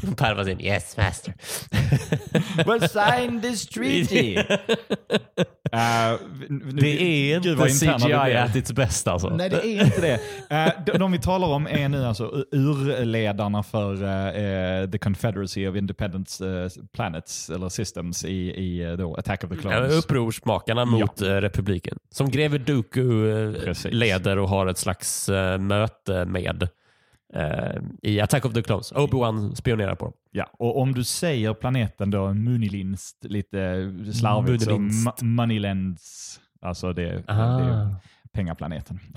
<laughs> Palpatine, yes master. <laughs> Well, sign this treaty. <laughs> Eh, nu- Det är Gud, vad inte CGI at its best alltså. Nej, det är inte det. Eh, de, de vi talar om är nu alltså urledarna för eh, The Confederacy of Independent Planets, eller Systems, i, i då Attack of the Ja, Clones. Upprorsmakarna mot eh, republiken. Som greve Dooku leder och har ett slags möte med eh, i Attack of the Clones. Obi-Wan spionerar på dem. Ja, och om du säger planeten då Munilinst lite slarvigt så Munilinst. Ma- Moneylands, alltså det, Ah. det Pengaplaneten. <laughs>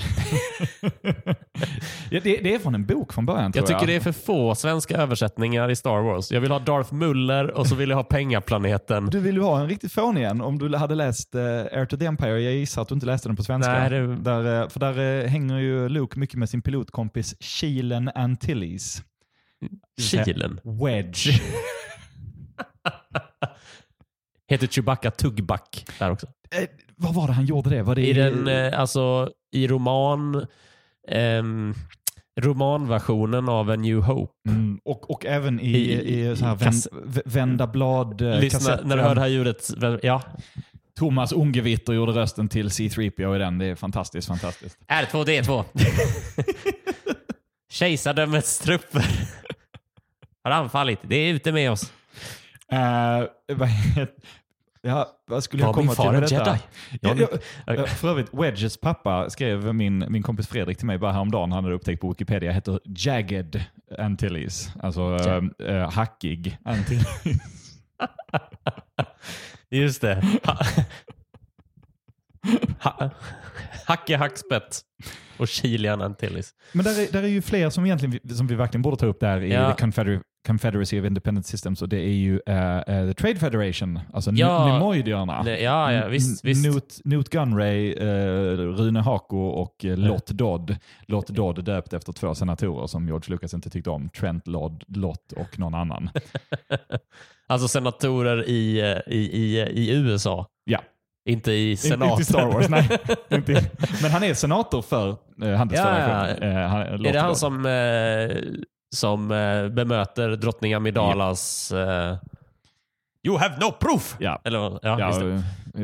det, det är från en bok från början tror Jag jag. tycker det är för få svenska översättningar i Star Wars. Jag vill ha Darth Muller och så vill jag ha Pengaplaneten. Du vill ju ha en riktigt fånig en om du hade läst uh, Air to the Empire. Jag gissar att du inte läste den på svenska. Nej, det- där, eh, för där eh, hänger ju Luke mycket med sin pilotkompis Shielen Antilles. Kilen. Wedge. <laughs> Heter Chewbacca Tugback där också. Vad var det han gjorde det? Var det I den, eh, alltså i roman, ehm, romanversionen av A New Hope. Mm, och, och även i, I- i, så här i kass- vända blad eh, Lyssna, kassetten. när du hör det här ljudet. Ja. Thomas Ungevitter gjorde rösten till C3PO i den. Det är fantastiskt, fantastiskt. R2D2. <laughs> Kejsardömets trupper har anfallit. Det är ute med oss. Heter- ja, vad skulle jag Var min komma till far med en detta? jedi? Ja, Ja, ja, ja, för övrigt, Wedges pappa skrev min, min kompis Fredrik till mig bara häromdagen. Han hade upptäckt på Wikipedia. heter Jagged Antilles. Alltså äh, äh, hackig Antilles. <laughs> Just det. Ha ha Hacke Hackspett och Kilian Antilles. Men där är, där är ju fler som, egentligen, som vi verkligen borde ta upp där i Ja. the Confeder Confederacy of Independent Systems och det är ju eh, eh, the Trade Federation, alltså Ja. Nemoidierna. Ja, ja, visst. visst. Newt, Newt Gunray, eh, Rune Hako och Lott Dodd. Lott Dodd döpt efter två senatorer som George Lucas inte tyckte om. Trent Lott, Lott och någon annan. <laughs> Alltså senatorer i, i, i, i USA. Ja. Inte i senaten. inte i Star Wars, nej. <laughs> Men han är senator för eh, handelsfederationen. Ja, ja, Eh, han- Är det han som, eh, som eh, bemöter drottning Amidalas eh, You have no proof! Ja. Eller, ja, Ja, just det.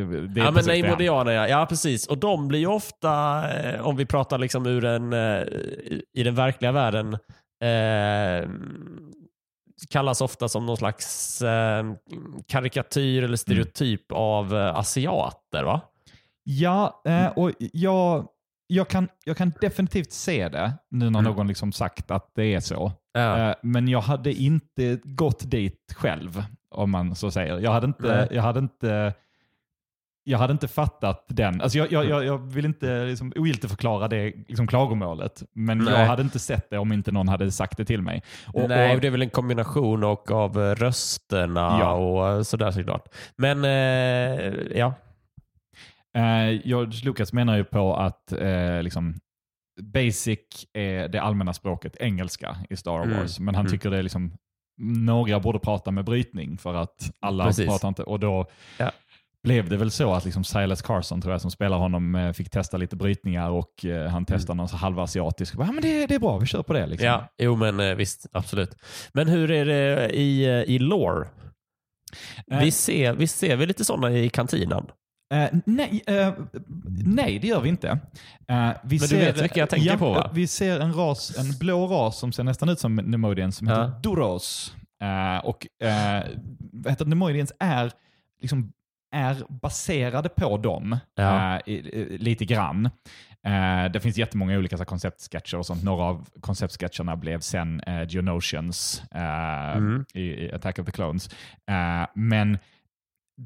eh, det Ja, men precis nej, det han- Modianer, ja. ja, precis. Och de blir ju ofta, eh, om vi pratar liksom ur en, eh, i den verkliga världen, eh, kallas ofta som någon slags eh, karikatyr eller stereotyp av eh, asiater, va? Ja, och jag, jag, kan, jag kan definitivt se det nu när Mm. någon liksom sagt att det är så. Ja. Eh, men jag hade inte gått dit själv, om man så säger. Jag hade inte, Nej. jag hade inte, jag hade inte fattat den. Alltså jag, jag, jag, jag vill inte liksom ogiltigförklara det liksom klagomålet, men Nej. jag hade inte sett det om inte någon hade sagt det till mig. Och, Nej, och, det är väl en kombination och av rösterna Ja. och sådär såklart. Men eh, ja, Eh, George Lucas menar ju på att eh, liksom, basic är det allmänna språket engelska i Star Mm. Wars, men han Mm. tycker det är liksom några borde prata med brytning för att alla Precis. pratar inte. Och då Ja. blev det väl så att liksom Silas Carson, tror jag, som spelar honom, eh, fick testa lite brytningar och eh, han testade någon så halvasiatisk. Ja, men det, det är bra, vi kör på det. Liksom. ja, jo men eh, visst, absolut. Men hur är det i, i lore? Vi ser, vi ser vi lite sådana i kantinan? Eh, nej, eh, nej, det gör vi inte. Eh, vi du vet vilka jag tänker ja, på, va? Vi ser en ras, en blå ras som ser nästan ut som Nemoidians som heter. Eh, och det? Nemoidians är, liksom, är baserade på dem i- i- lite grann. Eh, det finns jättemånga olika så konceptsketcher och sånt. Några av konceptsketcherna blev sen eh, Geonosians eh, Mm. i, i Attack of the Clones. Men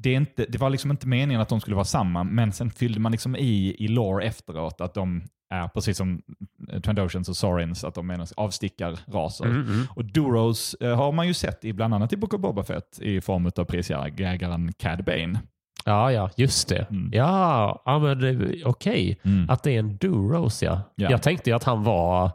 det, är inte, det var liksom inte meningen att de skulle vara samma, men sen fyllde man liksom i i lore efteråt att de är precis som Trandoshans och Sorins, att de är någon avstickarraser. Mm, mm. Och Duros eh, har man ju sett i bland annat i Book of Boba Fett i form av prisjägaren Cad Bane. Ja, ja, just det. Mm. Ja, ja men okej. Att det är en Duros, ja. Ja. Jag tänkte ju att han var ah,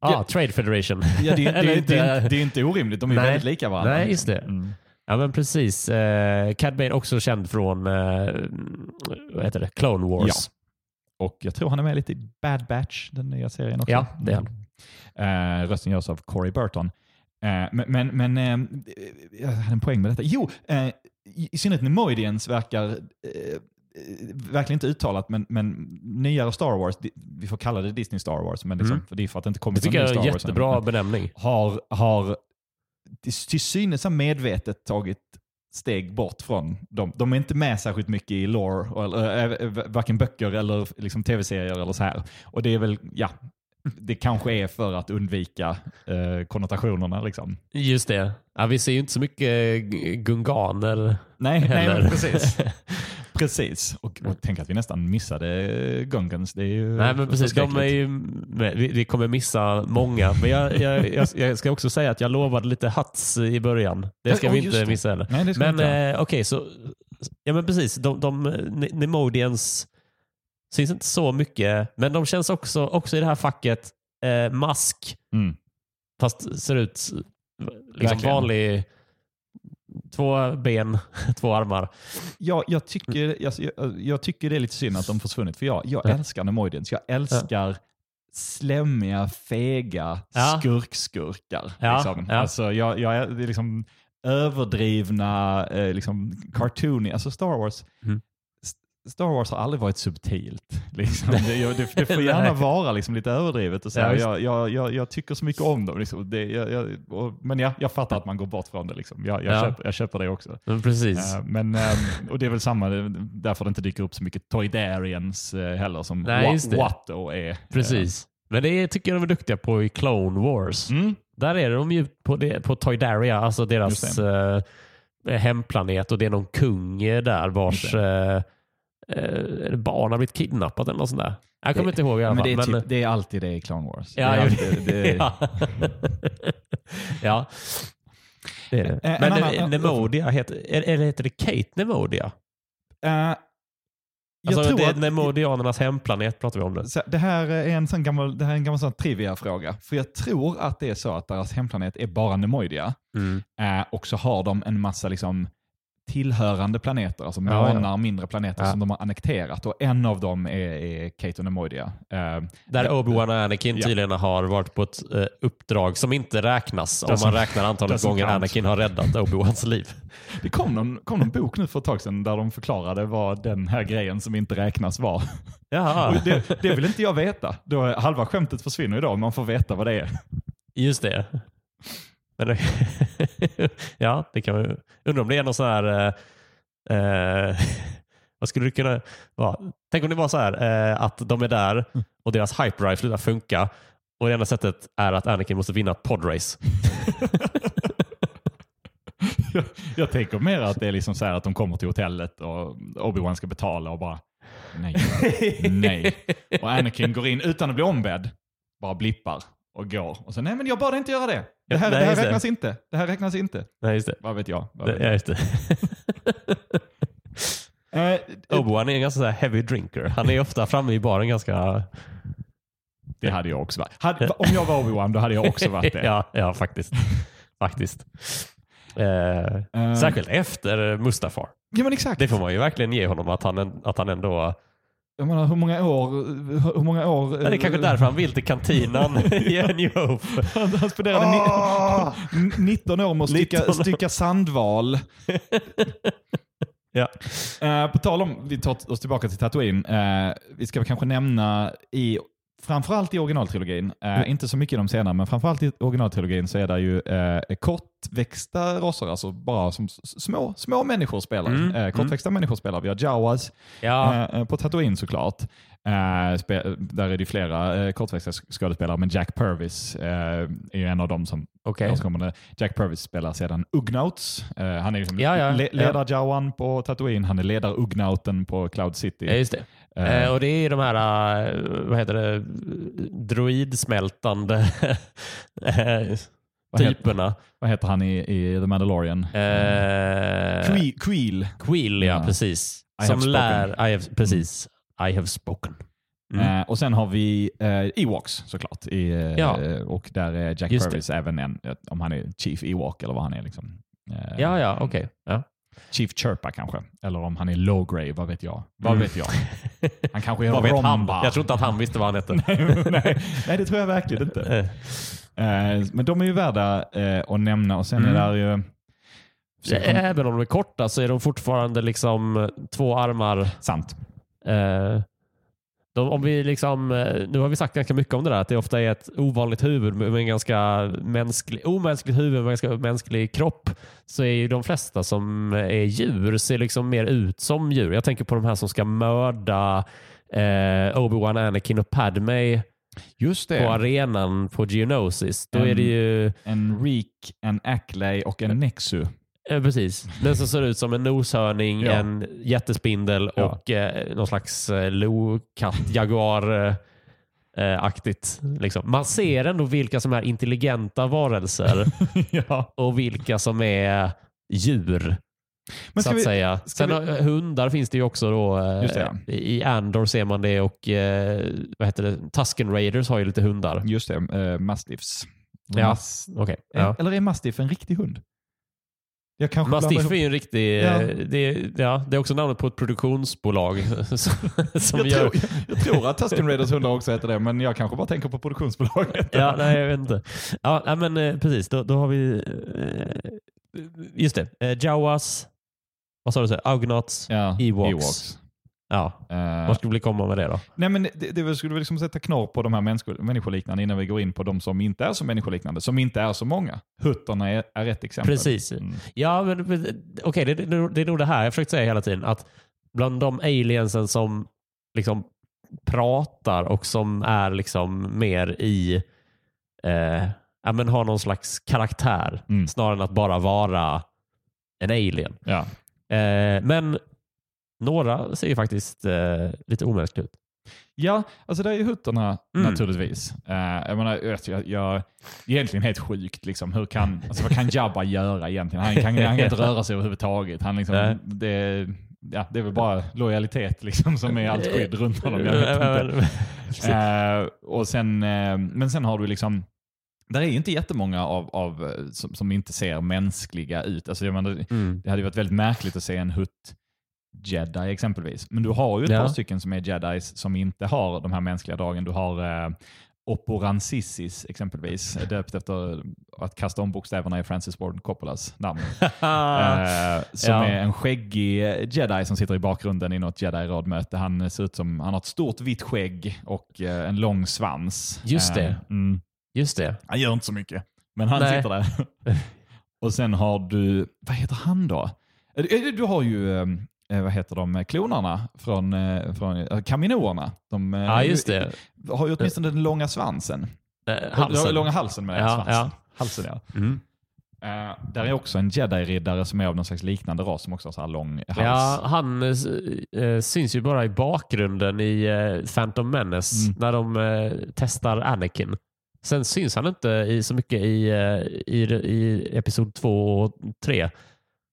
Ja. Trade Federation. Ja, det, Eller det, inte- det, är inte- det är inte orimligt, de är Nej. väldigt lika varandra. Nej, just det. Mm. Ja, men precis. Eh, Cad Bane också känd från eh, vad heter det? Clone Wars. Ja. Och jag tror han är med lite i Bad Batch, den nya serien också. Ja, det är han. Eh, rösten görs av Corey Burton. Eh, men men, eh, jag hade en poäng med detta. Jo, eh, i, synnerhet Nemoidians verkar, eh, verkligen inte uttalat, men, men nyare Star Wars, vi får kalla det Disney Star Wars, men liksom, Mm. det är för att det inte Det kommit tycker någon jag ny är Star en Wars än. jättebra Men benämning. Har, har till, till synes har medvetet tagit steg bort från dem. De är inte med särskilt mycket i lore, eller, äh, varken böcker eller liksom, tv-serier eller så här. Och det är väl, ja, det kanske är för att undvika eh, konnotationerna. Liksom. Just det. Ja, vi ser ju inte så mycket g- gunganer Nej, nej heller. men precis. <laughs> Precis, och, och tänk att vi nästan missade Gungans. Det är ju Nej, men precis. De är ju, vi, vi kommer missa många. Men jag, jag, jag, jag ska också säga att jag lovade lite hats i början. Det ska vi oh, just inte missa heller. Nej, vi Men eh, okej, så ja men precis. De, de Ne- Nemodians syns inte så mycket, men de känns också, också i det här facket eh, mask, Mm. fast ser ut liksom Verkligen. vanlig två ben, <laughs> två armar. Jag, jag, tycker, jag, jag tycker det är lite synd att de försvunnit, för jag, jag Ja. älskar Nemoidians. Jag älskar slemmiga, fega Ja. skurkskurkar. Ja, Liksom. ja. Alltså, jag, jag, är liksom överdrivna, eh, liksom cartoony. Alltså Star Wars, Mm. Star Wars har aldrig varit subtilt. Liksom. Det, det, det får <laughs> gärna vara liksom lite överdrivet. Och så Ja, jag, jag, jag, jag tycker så mycket om dem. Liksom. Det, och, men ja, jag fattar att man går bort från det. Liksom. Jag, Ja. köper, köper det också. Men precis. Eh, Men, ehm, och det är väl samma, därför det inte dyker upp så mycket Toydarians eh, heller som Nej. Watto är. precis. Men det tycker jag de är duktiga på i Clone Wars. Eh, Mm. Där är de ju på, på Toydaria, alltså deras eh, hemplanet och det är någon kung eh, där vars eh, eh, barn har blivit kidnappat eller något sånt där. Jag kommer inte ihåg i alla Men fall. det är, men, typ, det är alltid det i Clone Wars. ja, det är alltid, det är, <laughs> ja. ja. Det är det. Eh, en Men annan- eh, Nemodia, heter, eller heter det Kate Nemodia? Eh, jag Alltså det är att, Nemodianernas hemplanet pratar vi om nu. det här är en sån gammal, det här är en gammal sån trivia-fråga. För jag tror att det är så att deras hemplanet är bara Nemoidia. Mm. Eh, och så har de en massa liksom, tillhörande planeter, alltså Ja, ja. månar, mindre planeter Ja. som de har annekterat. Och en av dem är, är Kate och Nemoidia. Eh, Där Obi-Wan och Anakin Ja. tydligen har varit på ett eh, uppdrag som inte räknas om man räknar antalet gånger count. Anakin har räddat Obi-Wans liv. Det kom någon, kom någon bok nu för ett tag sedan där de förklarade vad den här grejen som inte räknas var. Jaha, <laughs> det, det vill inte jag veta. Då halva skämtet försvinner idag man får veta vad det är. just det. Men det <laughs> ja, det kan man ju. Undrar om det är någon sån här... Eh, eh, <laughs> vad skulle det kunna vara? Tänk om det var så här eh, att de är där och deras hype rifle där funkar och det enda sättet är att Anakin måste vinna ett podrace. <laughs> Jag, jag tänker mer att det är liksom så här att de kommer till hotellet och Obi-Wan ska betala och bara nej, nej. Och Anakin går in utan att bli ombedd, bara blippar och går. Och så nej men jag bad inte göra det. Det här, Nej, det här just det. räknas inte. Det här räknas inte. Nej, just det. Vad vet jag? Vad vet ja, jag? just det. <laughs> Eh, Obi-Wan är en ganska heavy drinker. Han är ofta framme i baren ganska... det hade jag också varit. Hade, om jag var Obi-Wan då hade jag också varit det. <laughs> ja, ja, faktiskt. faktiskt. Eh, Eh, Särskilt efter Mustafar. Ja men exakt. Det får man ju verkligen ge honom att han, att han ändå... Jag menar, hur många år... Hur många år Det är kanske därför han vill till kantinan <laughs> i A New Hope. Han, han spenderade ni, n- 19 år med att stycka, 19 år. stycka sandval. <laughs> Ja. Eh, på tal om, vi tar oss tillbaka till Tatooine. Eh, vi ska väl kanske nämna i Framförallt i originaltrilogin, eh, Mm. inte så mycket i de senare, men framförallt i originaltrilogin så är det ju eh, kortväxta raser, alltså bara som små, små människor spelar. Mm, Eh, kortväxta människor spelar. Vi har Jawas, Ja, Eh, eh, på Tatooine såklart. Eh, där är det flera eh, kortväxta skådespelare, men Jack Purvis är ju en av dem som okej. återkommande. Jack Purvis spelar sedan Ugnauts. Han är liksom Ja, ja, le, ja. ledar-Jawan på Tatooine, han är ledar-Ugnauten på Cloud City. Ja. Eh, Eh, och det är de här, eh, vad heter det, droidsmältande <laughs> eh, vad, typerna. vad heter han i, i The Mandalorian? Eh, Queel. Queel. Ja, Ja. precis. I Som lär, I have, precis. I have spoken. Mm. Eh, och sen har vi eh, Ewoks såklart. I, Ja. Och där är Jack. Purvis även en, om han är Chief Ewok eller vad han är. Liksom. Ja, ja, okej. Ja. Chief Chirpa kanske. Eller om han är Lowgrave, vad vet jag. Vad Mm. vet jag. Han kanske <laughs> är? Romba. Jag tror inte att han visste vad han hette. <laughs> nej, nej, det tror jag verkligen inte. Eh, Eh, men de är ju värda eh, att nämna och sen Mm. är det ju... Även om de är korta så är de fortfarande liksom två armar. Sant. Eh, de, om vi liksom, eh, nu har vi sagt ganska mycket om det där, att det ofta är ett ovanligt huvud med en ganska mänsklig, omänskligt huvud med en ganska mänsklig kropp. Så är ju de flesta som är djur ser liksom mer ut som djur. Jag tänker på de här som ska mörda eh, Obi-Wan, Anakin och Padme Just på det. arenan på Geonosis. Då Mm. är det ju En Reek, en Ackley och en Nexu. Eh, precis. Den som ser ut som en noshörning, Ja. en jättespindel Ja. och eh, någon slags eh, lokatt, jaguar eh, eh, aktigt. Liksom. Man ser ändå vilka som är intelligenta varelser <laughs> ja. och vilka som är djur. Men så att vi, säga. Sen vi- hundar finns det ju också. Då, eh, det, I Andor ser man det och eh, vad heter det? Tusken Raiders har ju lite hundar. just det, uh, mastiffs. Ja, Mas- Okej. Ja. Eller är mastiff en riktig hund? Jag Mastiff är ju en riktig... Ja. eh, Det, ja, det är också namnet på ett produktionsbolag. <laughs> som jag, gör, tror, jag, jag tror att Tusken Raiders hundar också heter det, men jag kanske bara tänker på produktionsbolaget. Ja, nej, jag vet inte. Ja, men eh, precis. Då, då har vi... eh, Just det. Jawas. Vad sa du? så? Augnots. Ja, Ewoks. Ja. Eh, Vad skulle vi komma med det då? nej, men det, det skulle vi liksom sätta knorr på de här människo, människoliknande innan vi går in på de som inte är så människoliknande, som inte är så många. Hutterna är, är ett exempel. Precis. Mm. Ja, men okej, det, det, det är nog det här jag försökt säga hela tiden. Att bland de aliensen som liksom pratar och som är liksom mer i, eh, ja, men har någon slags karaktär Mm. snarare än att bara vara en alien. Ja. Eh, men några ser ju faktiskt eh, lite omänskliga ut. Ja, alltså det är ju hutterna Mm. naturligtvis. Uh, jag menar, jag, jag, det är egentligen helt sjukt. Liksom. Hur kan, alltså, vad kan Jabba göra egentligen? Han kan, han kan inte röra sig överhuvudtaget. Han liksom, Nej. det, ja, det är väl bara lojalitet liksom, som är allt skydd runt honom. Jag vet inte. Eh, och sen, eh, men sen har du liksom, där är ju inte jättemånga av, av, som, som inte ser mänskliga ut. Alltså, jag menar, Mm. det hade ju varit väldigt märkligt att se en hutt jedi exempelvis. Men du har ju ett Ja. par stycken som är jedis som inte har de här mänskliga dragen. Du har eh, Oporansissis exempelvis, döpt efter att kasta om bokstäverna i Francis Ford Coppolas namn. <laughs> Eh, som Ja. är en skäggig jedi som sitter i bakgrunden i något jedi-rådmöte. Han ser ut som, han har ett stort vitt skägg och eh, en lång svans. Just det. Eh, mm. Just det. Han gör inte så mycket, men han Nej. sitter där. <laughs> och sen har du, vad heter han då? Eh, Du har ju, Eh, vad heter de, eh, klonarna från, eh, från kaminoerna. De ja, just det. har ju åtminstone den långa svansen. Halsen. Långa halsen med ja, svansen. Ja. Halsen, ja. Mm. Uh, där är också en jedi-riddare som är av någon slags liknande ras som också har så här lång hals. Ja, han uh, syns ju bara i bakgrunden i uh, Phantom Menace mm. när de testar Anakin. Sen syns han inte i, så mycket i, i, i Episod 2 och 3.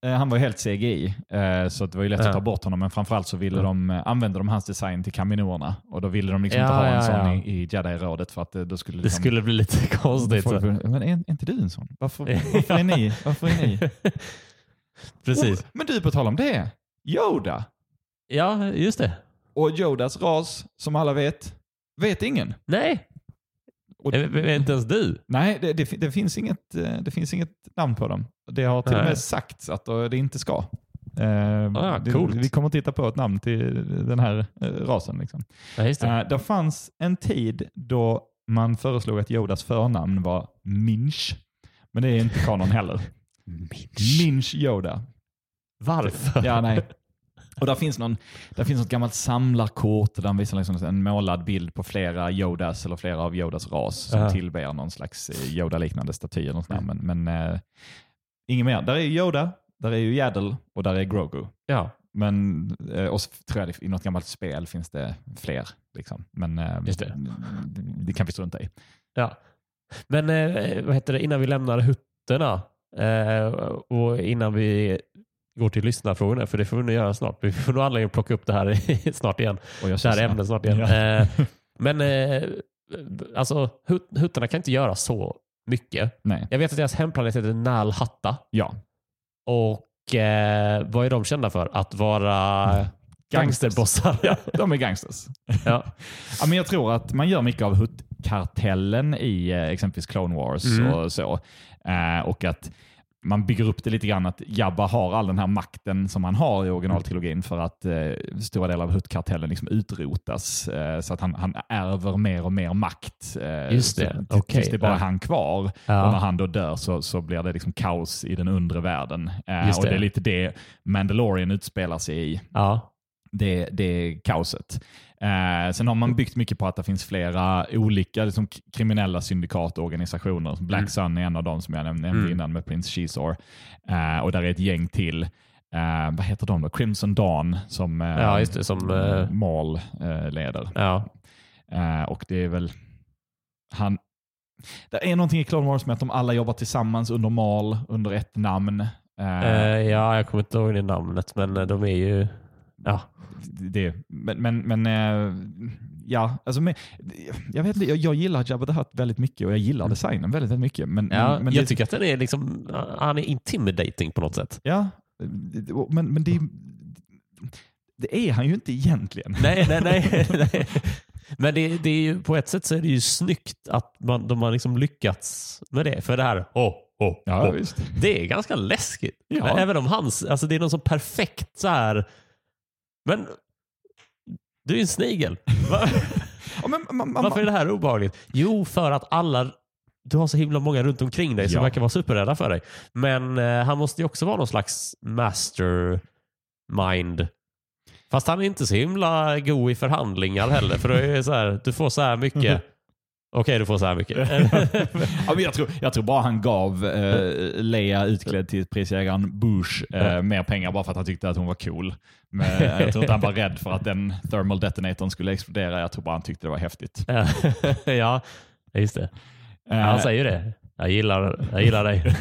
Han var ju helt CGI, eh, så det var ju lätt Ja. att ta bort honom. Men framförallt så ville de, eh, använde de hans design till kaminoerna. Och då ville de liksom Ja, inte ha en ja, sån ja. i, i Jedi-rådet för att eh, då skulle Det liksom, skulle bli lite konstigt. Så. Men är, är inte du en sån? Varför, varför är ni? Varför är ni? <laughs> Precis. Oh, men du, på tal om det. Yoda. Ja, just det. Och Yodas ras, som alla vet, vet ingen. Nej, Och, det inte ens du. nej, det, det, det, finns inget, eh, det finns inget namn på dem. Det har till och Nej. med sagts att eh, det inte ska. Eh, Ah, det- coolt. Vi kommer att titta på ett namn till den här eh, rasen. Liksom. Ja, det. Uh, det fanns en tid då man föreslog att Yodas förnamn var Minch. Men det är inte kanon heller. <laughs> Minch Yoda. Varför? Ja, nej. Och där finns, någon, där finns något gammalt samlarkort där de visar liksom en målad bild på flera Yodas eller flera av Yodas ras som Ja. tillber någon slags eh, Yoda-liknande staty. Eller något där. Men, men eh, inget mer. Där är ju Yoda, där är ju Yaddle och där är Grogu. Ja, Men, eh, och så tror jag det, i något gammalt spel finns det fler. Liksom. Men eh, Just det. det kan vi strunta i. ja. Men vad heter det, innan vi lämnar hutterna och innan vi går till lyssnarfrågorna, för det får vi nog göra snart. Vi får nog anledning att plocka upp det här <laughs> snart igen. Och jag Det här ämnet snart igen. Ja. Eh, men eh, alltså, hut, huttarna kan inte göra så mycket. Nej. Jag vet att deras hemplanet heter Nal Hatta. Ja. Och eh, vad är de kända för? Att vara <laughs> gangsterbossar. ja, de är gangsters. ja. <laughs> Ja, men jag tror att man gör mycket av Hutt-kartellen i eh, exempelvis Clone Wars Mm. och så. Eh, och att man bygger upp det lite grann att Jabba har all den här makten som han har i originaltrilogin för att eh, stora delar av Hutt-kartellen liksom utrotas. Eh, så att han, han ärver mer och mer makt. Eh, Just det. så- Okej. Tills det bara är Ja. han kvar. Och när Ja. han då dör så, så blir det liksom kaos i den undre världen. Eh, Just och det det. är lite det Mandalorian utspelar sig i ja. det, det kaoset. Eh, sen har man byggt mycket på att det finns flera olika liksom, kriminella syndikatorganisationer. Black Mm. Sun är en av dem som jag nämnde, Mm. innan med Prince Shizor. Eh, och där är ett gäng till. Eh, vad heter de då? Crimson Dawn som eh, Ja, det, som, eh, Maul eh, leder. Ja. Och det är väl han... Det är någonting i Clone Wars med att de alla jobbar tillsammans under Mal, under ett namn. Ja, jag kommer inte ihåg det namnet, men de är ju... Ja. det, men, men, men eh, ja, alltså, men, jag, vet, jag, jag gillar Jabba the Hutt väldigt mycket och jag gillar designen väldigt, väldigt mycket. Men, Ja, men, jag det, tycker att den är liksom, han är intimidating på något sätt. Ja, men, men det, det är han ju inte egentligen. Nej, nej, nej. <laughs> nej. Men det, det är ju, på ett sätt så är det ju snyggt att man, de har liksom lyckats med det. För det här, oh, oh, Ja, oh, visst. det är ganska läskigt. Ja. Även om hans, alltså det är någon så perfekt så här. Men du är ju en snigel. Va? <laughs> Ja, men, man, man, Varför är det här obehagligt? Jo, för att alla du har så himla många runt omkring dig som Ja. verkar vara superrädda för dig. Men eh, han måste ju också vara någon slags mastermind. Fast han är inte så himla god i förhandlingar heller. För då är så här, du får så här mycket. <laughs> Okej, du får så här mycket. <laughs> ja, men jag, tror, jag tror bara han gav eh, Leia utklädd till prisjägaren Bush eh, mer pengar bara för att han tyckte att hon var cool. Men, eh, jag tror inte han var rädd för att den thermal detonatorn skulle explodera. Jag tror bara han tyckte det var häftigt. ja, <laughs> just det. Eh, Han säger ju det. Jag gillar, jag gillar dig. <laughs>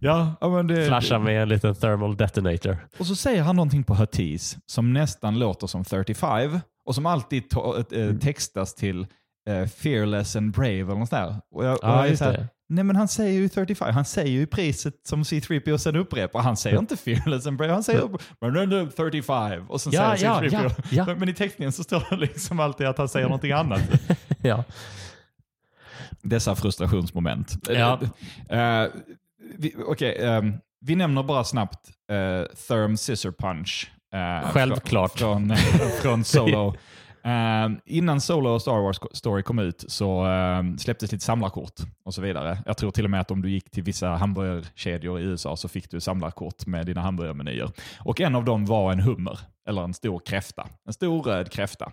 ja, ja, men det, Flasha med en liten thermal detonator. Och så säger han någonting på Huttese som nästan låter som 35 och som alltid to- eh, textas till eh, fearless and brave eller något där. Och jag, och Ja, jag så här. Nej men han säger ju 35, han säger ju priset som C3PO sen upprepar. Han säger inte fearless and brave, han säger men no, no, 35 och sen Ja, säger ja, C3PO. ja. Men, men i teckningen så står det liksom alltid att han säger någonting annat. <laughs> Ja. Dessa frustrationsmoment. Ja. Eh, vi, Okej, ehm, vi nämner bara snabbt uh, Therm Scissor Punch. Eh, Självklart. Från, <laughs> från Solo. Eh, innan Solo och Star Wars Story kom ut så eh, släpptes lite samlarkort och så vidare. Jag tror till och med att om du gick till vissa hamburgerkedjor i USA så fick du samlarkort med dina hamburgermenyer. Och en av dem var en hummer, eller en stor kräfta. En stor röd kräfta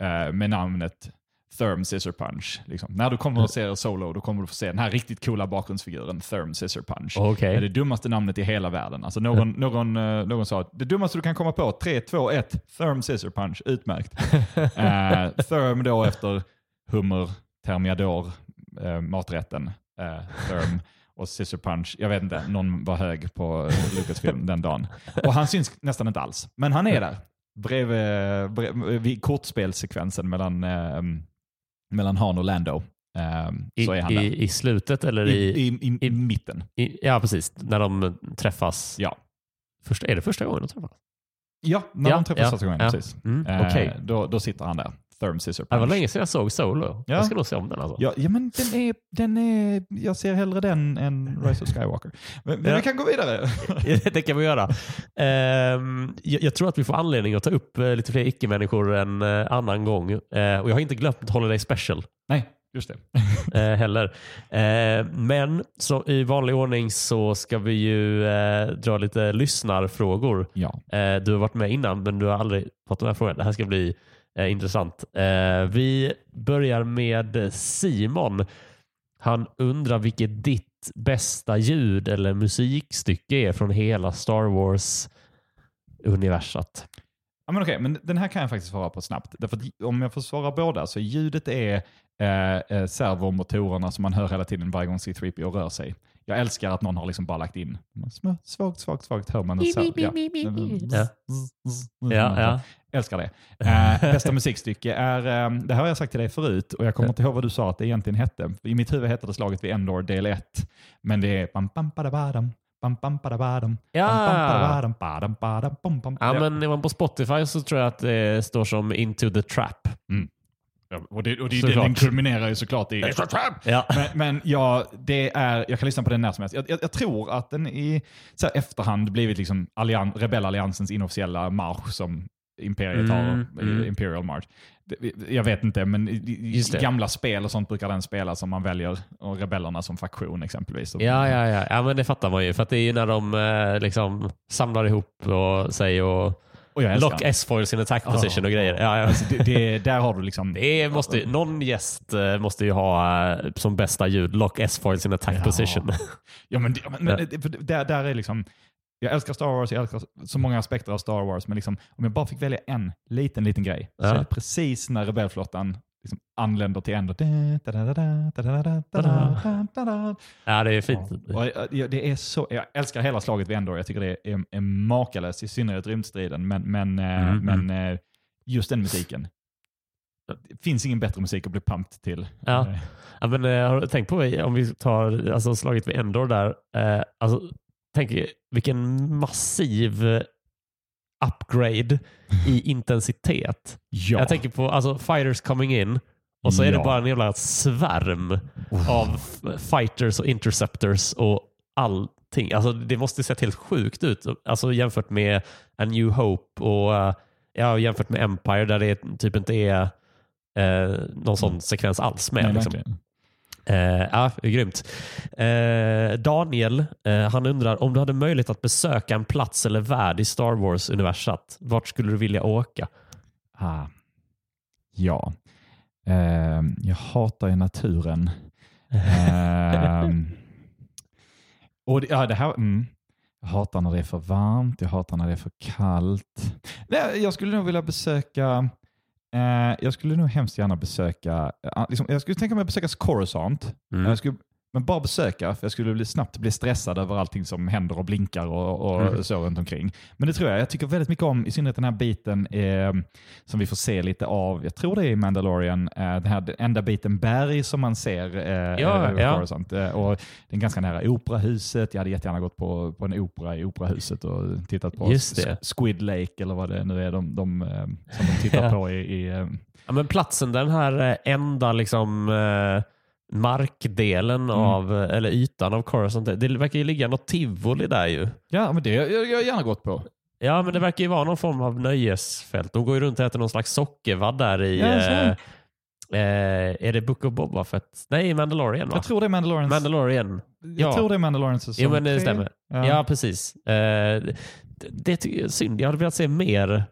eh, med namnet Therm Scissor Punch. Liksom. När du kommer att se Solo då kommer du få se den här riktigt coola bakgrundsfiguren Therm Scissor Punch. Okej. Det är det dummaste namnet i hela världen. Alltså någon, någon, eh, någon sa att det dummaste du kan komma på, 3, 2, 1, Therm Scissor Punch, utmärkt. uh, <laughs> Therm då efter hummer, termiador, eh, maträtten, uh, Therm och Scissor Punch. Jag vet inte, någon var hög på Lucasfilm den dagen. Och han syns nästan inte alls, men han är där. Bredvid, bredvid, vid kortspelssekvensen mellan, eh, mellan Han och Lando. Eh, I, så är han där. i, I slutet eller I, i, i, mitten. Ja, precis. När de träffas. Ja. Första, är det första gången de träffas? Ja, när Ja, de träffas ja, första gången. ja. Precis. Mm, Eh, Okej. då, då sitter han där. Therm Scissor Det var Punch. länge sedan jag såg Solo. Ja. Jag ska nog se om den alltså. Ja, ja, men den är, den är, jag ser hellre den än Rise of Skywalker. Men, men Ja. vi kan gå vidare. <laughs> det kan vi göra. Ehm, jag, jag tror att vi får anledning att ta upp eh, lite fler icke-människor en eh, annan gång. Eh, och jag har inte glömt Holiday Special Nej, just det. <laughs> eh, heller. Eh, men så, i vanlig ordning så ska vi ju eh, dra lite lyssnarfrågor. Ja. Du har varit med innan men du har aldrig fått de här frågorna. Det här ska bli eh, intressant. Eh, vi börjar med Simon. Han undrar vilket ditt bästa ljud eller musikstycke är från hela Star Wars-universat. Ja, men okej, men den här kan jag faktiskt svara på snabbt. Därför att om jag får svara båda så ljudet är eh, eh servomotorerna som man hör hela tiden varje gång C3PO rör sig. Jag älskar att någon har liksom bara lagt in små, svagt, svagt, svagt hör man. serv- ja. Ja. Ja, ja. Älskar det. <laughs> Eh, bästa musikstycke är, eh, det här har jag sagt till dig förut och jag kommer inte ihåg vad du sa att det egentligen hette. I mitt huvud heter det slaget vid Endor del 1. Men det är bam bam badabadam, bam bam badabadam, Ja. bam bam badabadam, badam badam, bam bam. Ja, men är man på Spotify så tror jag att det står som Into the Trap. Ja, och det, och det, Såklart. den kulminerar ju såklart i... Ja. Men, men ja, det är, jag kan lyssna på den när som helst. Jag, jag, jag tror att den i så efterhand blivit liksom allian, rebellalliansens inofficiella marsch som imperiet har, Mm, mm. eh, Imperial March. Det- Jag vet inte, men i, det. gamla spel och sånt brukar den spelas om man väljer och rebellerna som faktion exempelvis. Ja, ja, ja. ja, men det fattar man ju. För det är ju när de eh, liksom samlar ihop och sig och Och jag älskar Lock han. S-foils in attack position och grejer. Ja, ja. Alltså, det, det, där har du liksom... Det måste, någon gäst eh, måste ju ha eh, som bästa ljud Lock S-foils in attack Ja. position. Ja, men, men, men där, där är liksom... Jag älskar Star Wars, jag älskar så många aspekter av Star Wars, men liksom, om jag bara fick välja en liten, liten grej, så är det precis när rebellflottan liksom anländer till ändå. Ja, det är fint. Ja, det är så, jag älskar hela slaget vid Endor. Jag tycker det är, är makalöst, i synnerhet rymdstriden. Men, men, eh, mm, mm. men eh, just den musiken. Det finns ingen bättre musik att bli pumped till. Ja. Eh. ja men, jag har tänkt på, om vi tar alltså, slaget vid Endor där. Eh, alltså, tänk vilken massiv upgrade i <laughs> intensitet. Ja. Jag tänker på alltså, fighters coming in och så är det bara en jävla svärm av f- fighters och interceptors och allting. Alltså, det måste se helt sjukt ut alltså, jämfört med A New Hope och eh, ja, jämfört med Empire där det typ inte är eh, någon sån sekvens alls med. Nej, liksom. Eh, ja, grymt. Eh, Daniel, eh, han undrar om du hade möjlighet att besöka en plats eller värld i Star Wars-universat, vart skulle du vilja åka? Ah. Ja. Ehm, jag hatar ju naturen. <laughs> Ehm, och det, ja, det här, mm. Jag hatar när det är för varmt, jag hatar när det är för kallt. Nej, jag skulle nog vilja besöka eh, jag skulle nog hemskt gärna besöka, eh, liksom, jag skulle tänka mig att besöka Coruscant. Mm. Jag skulle, men bara besöka, för jag skulle bli, snabbt bli stressad över allting som händer och blinkar och, och Mm. så runt omkring. Men det tror jag. Jag tycker väldigt mycket om, i synnerhet den här biten eh, som vi får se lite av, jag tror det är i Mandalorian, eh, den här enda biten berg som man ser eh, Ja, ja. Eh, och den är ganska nära operahuset. Jag hade jättegärna gått på, på en opera i operahuset och tittat på Squid Lake eller vad det nu är de, de, eh, som de tittar <laughs> Ja. på i, i eh, Ja, men platsen, den här enda liksom, markdelen Mm. av, eller ytan av Coruscant, det verkar ju ligga något tivoli där ju. Ja, men det har jag, jag gärna gått på. Ja, men det verkar ju vara någon form av nöjesfält. De går ju runt och äter någon slags sockervadd där i... Ja, eh, eh, är det Book of Boba Fett? Nej, Mandalorian va? Jag tror det är. Mandalorian. jag ja. tror det är Mandalorians säsong Jo, men det stämmer. Ja. Ja, precis. Eh, det, det jag är synd. Jag hade velat se mer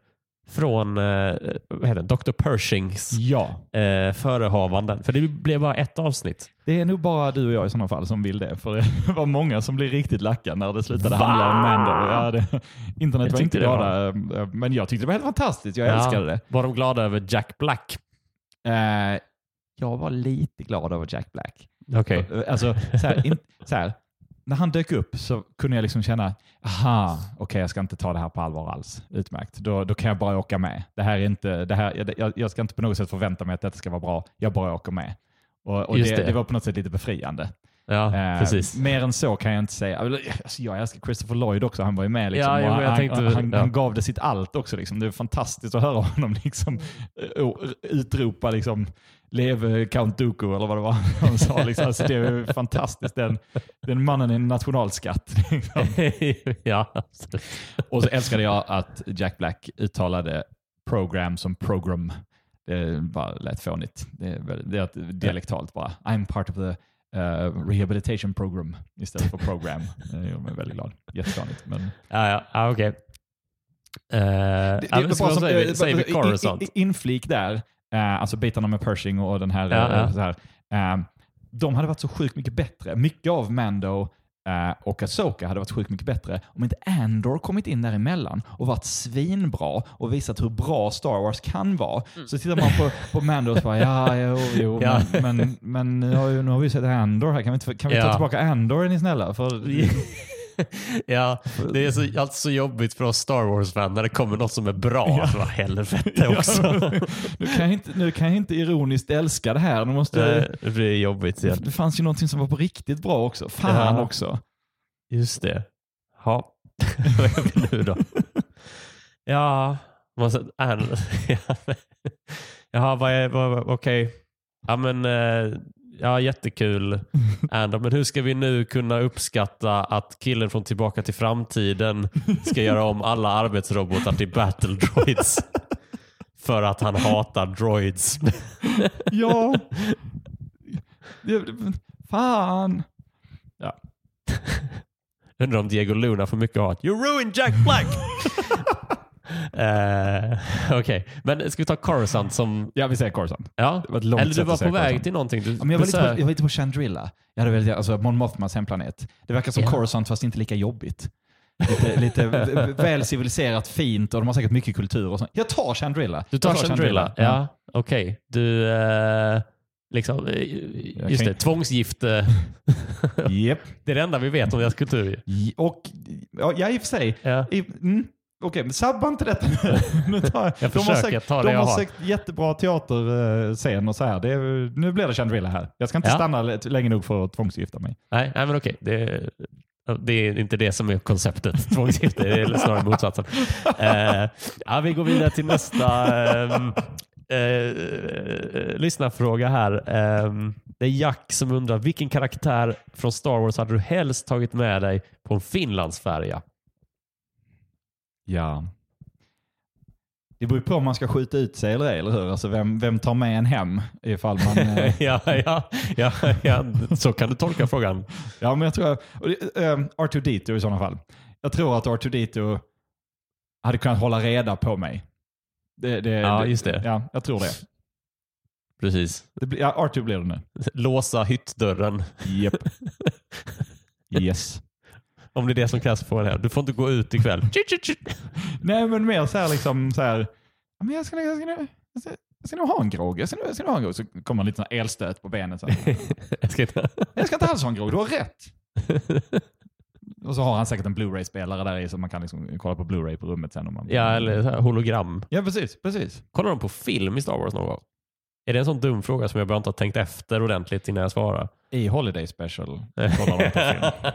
från eh, vad heter det, Dr. Pershings ja, eh, förehavanden. För det blev bara ett avsnitt. det är nog bara du och jag i sådana fall som vill det. För det <laughs> var många som blev riktigt lacka när det slutade Va? handla om Mando. Ja, det, <laughs> internet Jag var inte glada, eh, men jag tyckte det var helt fantastiskt. Jag Ja. älskade det. Var de glada över Jack Black? Eh, jag var lite glad över Jack Black. Okej. Alltså, så här, in, så här, när han dök upp så kunde jag liksom känna, aha, okej jag ska inte ta det här på allvar alls. Utmärkt, då, då kan jag bara åka med. Det här är inte, det här, jag, jag ska inte på något sätt förvänta mig att detta ska vara bra. Jag bara åker med. Och, och det, det. det. var på något sätt lite befriande. Ja, Eh, precis. Mer än så kan jag inte säga. Alltså, jag älskar Christopher Lloyd också. Han var ju med. Liksom, Ja, jag han, tänkte- han, ja. han gav det sitt allt också. Liksom. Det är fantastiskt att höra honom <laughs> liksom, utropa liksom, leve Count Dooku eller vad det var <laughs> han sa. Liksom. Alltså, det är fantastiskt. Den, den mannen är en nationalskatt. <laughs> Liksom. <laughs> ja, absolut. Och så älskade jag att Jack Black uttalade program som program. Det bara lät fånigt. Det är, det är dialektalt bara. I'm part of the uh, rehabilitation program istället för program. Det gör mig väldigt glad. Jättefånigt. Men Ja, ja, ja okej. Eh, det, ja, det, det ska bara som, eh, Säger in- Coruscant? in- Inflik där, eh, alltså bitarna med Pershing och den här, Ja, eh, ja. Här eh, de hade varit så sjukt mycket bättre. Mycket av Mando eh, och Asoka hade varit sjukt mycket bättre om inte Andor kommit in däremellan och varit svinbra och visat hur bra Star Wars kan vara. Så tittar man på, på Mando och så bara, ja, jo, jo Ja. men, men, men nu, har, ju, nu har vi sett Andor här. Kan vi, inte, kan vi ta tillbaka Andor är ni snälla? För, <laughs> <laughs> ja, det är så, alltid så jobbigt för oss Star Wars-fan när det kommer något som är bra. Ja. Ja. helvete också. <laughs> nu, kan jag inte, nu kan jag inte ironiskt älska det här. Nu måste det blir jobbigt igen. Det fanns ju någonting som var på riktigt bra också. Fan Ja. också. Just det. Ja, <laughs> vad gör vi nu då? Ja, måste, äh, ja, vad är, okej. Ja men, eh, ja jättekul. <laughs> Andor, men hur ska vi nu kunna uppskatta att killen från Tillbaka till framtiden ska göra om alla arbetsrobotar till battle droids? <laughs> För att han hatar droids. <laughs> Ja. Fan. Undrar om Diego Luna får mycket hat. You ruined Jack Black! <laughs> Eh, Okej, men ska vi ta Coruscant som... Ja, vi säger Coruscant. Ja. Det var ett långt Eller du var på väg Coruscant. till någonting. Du Ja, men jag, var lite på, besök- jag var lite på Chandrilla. Jag hade velat, alltså Mon Mothmas hemplanet. Det verkar som Ja. Coruscant fast inte lika jobbigt. Lite, lite <laughs> väl civiliserat, fint och de har säkert mycket kultur och sånt. Jag tar Chandrilla. Du tar Jag Chandrilla? Ja, okej. Du, eh, liksom, eh, just det, tvångsgifte. <laughs> Japp. det är det enda vi vet om deras kultur. Och, ja, ja, i och för sig. Ja. I, mm, Okej, men sabba inte detta nu. <laughs> <laughs> nu tar, Jag de har försöker säkert, ta det de jag har har. säkert jättebra teaterscen och så här. Det nu blir det Chandrilla här. Jag ska inte Ja. stanna länge nog för att tvångsgifta mig. Nej, nej, men okej. Det, det är inte det som är konceptet. <laughs> Tvångsgifte det är snarare motsatsen. Eh, ja, vi går vidare till nästa ehm, eh, lyssnarfråga här. Ehm, det är Jack som undrar vilken karaktär från Star Wars hade du helst tagit med dig på en Finlandsfärja? Ja. Det beror ju på om man ska skjuta ut sig eller ej, eller hur? Alltså vem, vem tar med en hem ifall man... <laughs> eh, ja, ja, ja, ja, så kan du tolka frågan. ja, men jag tror... ehm, R2D2 i sådana fall. Jag tror att R2D2 hade kunnat hålla reda på mig. Det, det, Ja, just det. Ja, jag tror det. Precis. det blir, ja, R2 blir det nu. Låsa hyttdörren. Japp. <laughs> Yes. Om det är det som krävs för en här. Du får inte gå ut ikväll. <laughs> Nej, men mer så här liksom så här. Men jag ska, jag ska, jag ska, jag ska nog ha en grogg. Jag ska, jag ska nog ha en grogg. Så kommer en liten elstöt på benet. Så här. Jag ska inte... Jag ska inte alls ha en grogg, du har rätt. <laughs> Och så har han säkert en Blu-ray-spelare där i så man kan liksom kolla på Blu-ray på rummet sen. Om man... Ja, eller hologram. ja precis. precis. Kollar de på film i Star Wars någon gång? Är det en sån dum fråga som jag bara inte har tänkt efter ordentligt innan jag svarar? I Holiday Special <laughs> kollar de på film.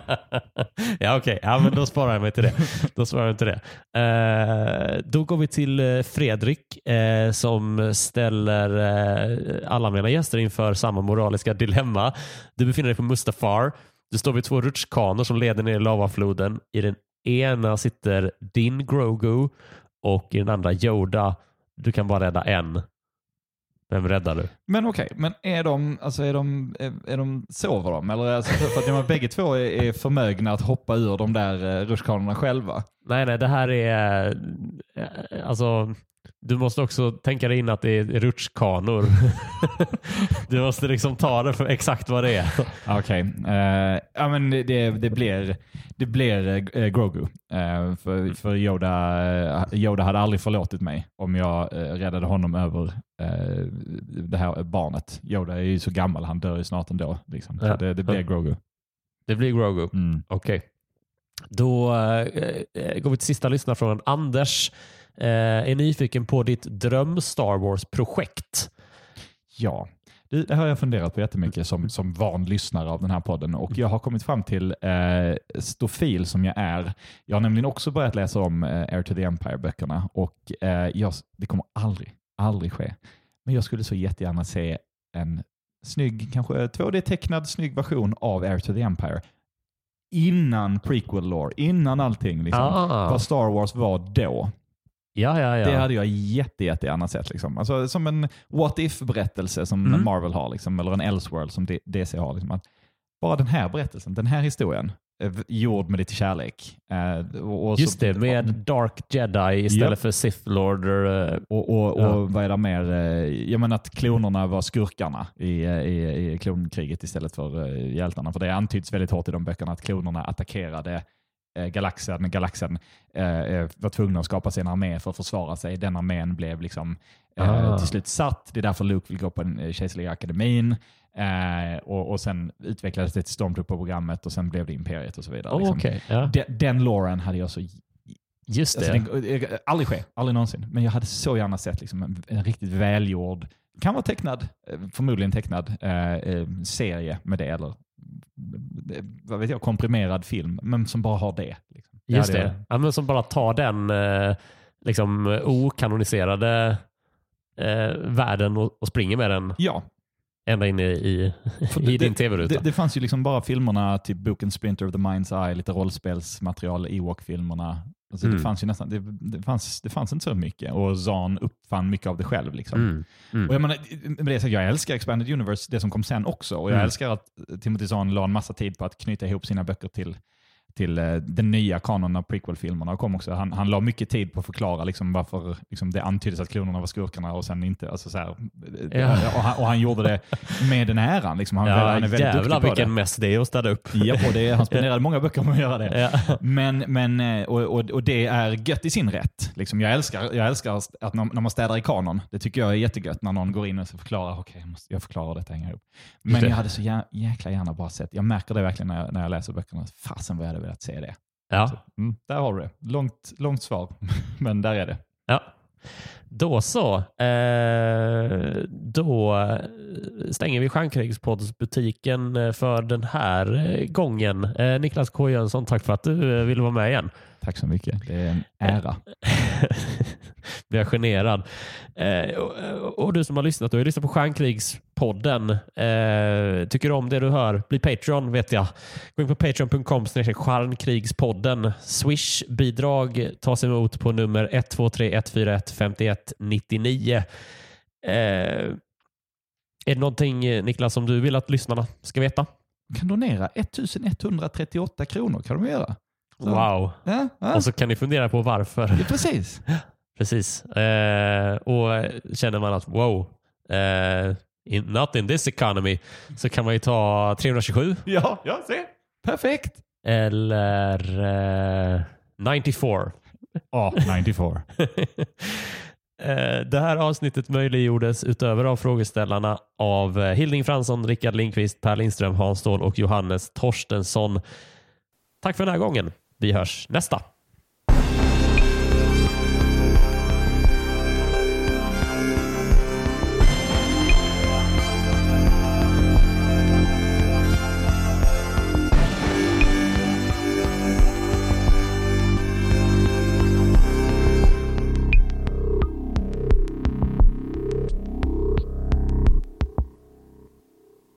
ja, okej. Ja, men då sparar jag mig till det. Då sparar jag till det. Eh, då går vi till eh, Fredrik eh, som ställer eh, alla mina gäster inför samma moraliska dilemma. Du befinner dig på Mustafar. Du står vid två rutschkanor som leder ner i lavafloden. I den ena sitter din Grogu och i den andra Yoda. Du kan bara rädda en. Vem räddar du? Men okej, men är de, alltså är de, är, är de, sover de? Eller alltså, för att menar, bägge två är, är förmögna att hoppa ur de där eh, rutschkanorna själva. Nej, nej, det här är... eh, Alltså, du måste också tänka dig in att det är rutschkanor. <laughs> du måste liksom ta det för exakt vad det är. <laughs> Okej, eh, ja men det, det blir, det blir eh, Grogu. Eh, för för Yoda, Yoda hade aldrig förlåtit mig om jag eh, räddade honom över det här barnet. Yoda är ju så gammal, han dör ju snart ändå. Liksom. Ja. det, det blir Grogu. Det blir Grogu. Mm. Okej. Då eh, eh, går vi till sista lyssnarfrågan. Anders är nyfiken på ditt dröm Star Wars-projekt. Ja, det, har jag funderat på jättemycket som, som van lyssnare av den här podden och jag har kommit fram till eh, stofil som jag är. Jag har nämligen också börjat läsa om eh, Air to the Empire-böckerna och eh, jag, det kommer aldrig, aldrig ske. Men jag skulle så jättegärna se en snygg, kanske 2D-tecknad snygg version av Air to the Empire innan prequel lore, innan allting. Liksom. Ah. Vad Star Wars var då. Ja, ja, ja. Det hade jag jätte, jättegärna sett. Liksom. Alltså, som en what if-berättelse som Mm. Marvel har, liksom, eller en Elseworld som DC har. Liksom. Att bara den här berättelsen, den här historien, eh, gjord med lite kärlek. Eh, och, och Just så, det, med Dark Jedi istället Ja. för Sith Lord. eh, Och, och, och Ja. vad är det mer? Jag menar att klonerna var skurkarna i, i, i klonkriget istället för hjältarna. För det antyds väldigt hårt i de böckerna att klonerna attackerade galaxen. Galaxen eh, eh, var tvungna att skapa sig en armé för att försvara sig. Den armén blev liksom eh, Ah. till slut satt. Det är därför Luke vill gå på den eh, kejserliga akademin. Eh, och, och sen utvecklades det till Stormtrooper-programmet och sen blev det imperiet och så vidare. Oh, liksom. Okej, ja. den, den loren hade jag så just det. Alltså, den, eh, aldrig ske, aldrig någonsin. Men jag hade så gärna sett liksom en, en riktigt välgjord, kan vara tecknad, eh, förmodligen tecknad, eh, eh, serie med det. Eller eh, vad vet jag, komprimerad film, men som bara har det. Liksom. Just hade det. Ja, men som bara tar den eh, liksom okanoniserade eh, världen och, och springer med den Ja, ända in i, i, i det- din tv-ruta. det, det fanns ju liksom bara filmerna, typ boken Splinter of the Mind's Eye, lite rollspelsmaterial, Ewok-filmerna. Alltså Mm. det, fanns ju nästan, det, det, fanns, det fanns inte så mycket och Zahn uppfann mycket av det själv. Liksom. Mm. Mm. Och jag, menar, med det sagt, jag älskar Expanded Universe, det som kom sen också. Och jag Mm. älskar att Timothy Zahn la en massa tid på att knyta ihop sina böcker till, till eh, den nya kanonen av prequel-filmerna. kom också. Han, han la mycket tid på att förklara liksom, varför liksom, det antyddes att klonerna var skurkarna och sen inte. Alltså, så här, Ja. och, han, och han gjorde det med den äran. Liksom. Han, Ja, han är väldigt jävlar duktig på vilken det. mess det är att städa upp. Ja, och det, han spenderade <laughs> många böcker med att göra det. Ja. Men, men, eh, och, och, och det är gött i sin rätt. Liksom, jag, älskar, jag älskar att när, när man städar i kanon. Det tycker jag är jättegött när någon går in och förklarar, okej, jag, måste- jag förklarar detta hänger ihop. Men det. jag hade så jä, jäkla gärna bara sett, jag märker det verkligen när jag, när jag läser böckerna, fasen vad jag hade velat se det. Ja. Mm, där har du det. Långt, långt svar, <laughs> men där är det. Ja. Då så. Eh, då stänger vi Stjärnkrigspoddsbutiken eh, för den här eh, gången. Eh, Niklas K Jönsson, tack för att du eh, ville vara med igen. Tack så mycket. Det är en ära. <laughs> Blir <laughs> jag generad. Eh, och, och du som har lyssnat, du har ju lyssnat på Stjärnkrigspodden. Eh, tycker du om det du hör, bli Patreon vet jag. Gå in på patreon.com stjärnkrigspodden. Swish-bidrag tas emot på nummer 123 141 51 99. Eh, är det någonting eh, Niklas som du vill att lyssnarna ska veta? Kan donera 1138 kronor kan de göra. Så. Wow. Ja, ja. Och så kan ni fundera på varför. ja, precis. <laughs> Precis. Eh, och känner man att wow, eh, in, not in this economy, så kan man ju ta 327 Ja, ja, se. Perfekt. eller eh, 94. Ja, 94. <laughs> Eh, Det här avsnittet möjliggjordes utöver av frågeställarna av eh, Hilding Fransson, Rickard Lindqvist, Per Lindström, Hans Ståhl och Johannes Torstensson. Tack för den här gången. Vi hörs nästa.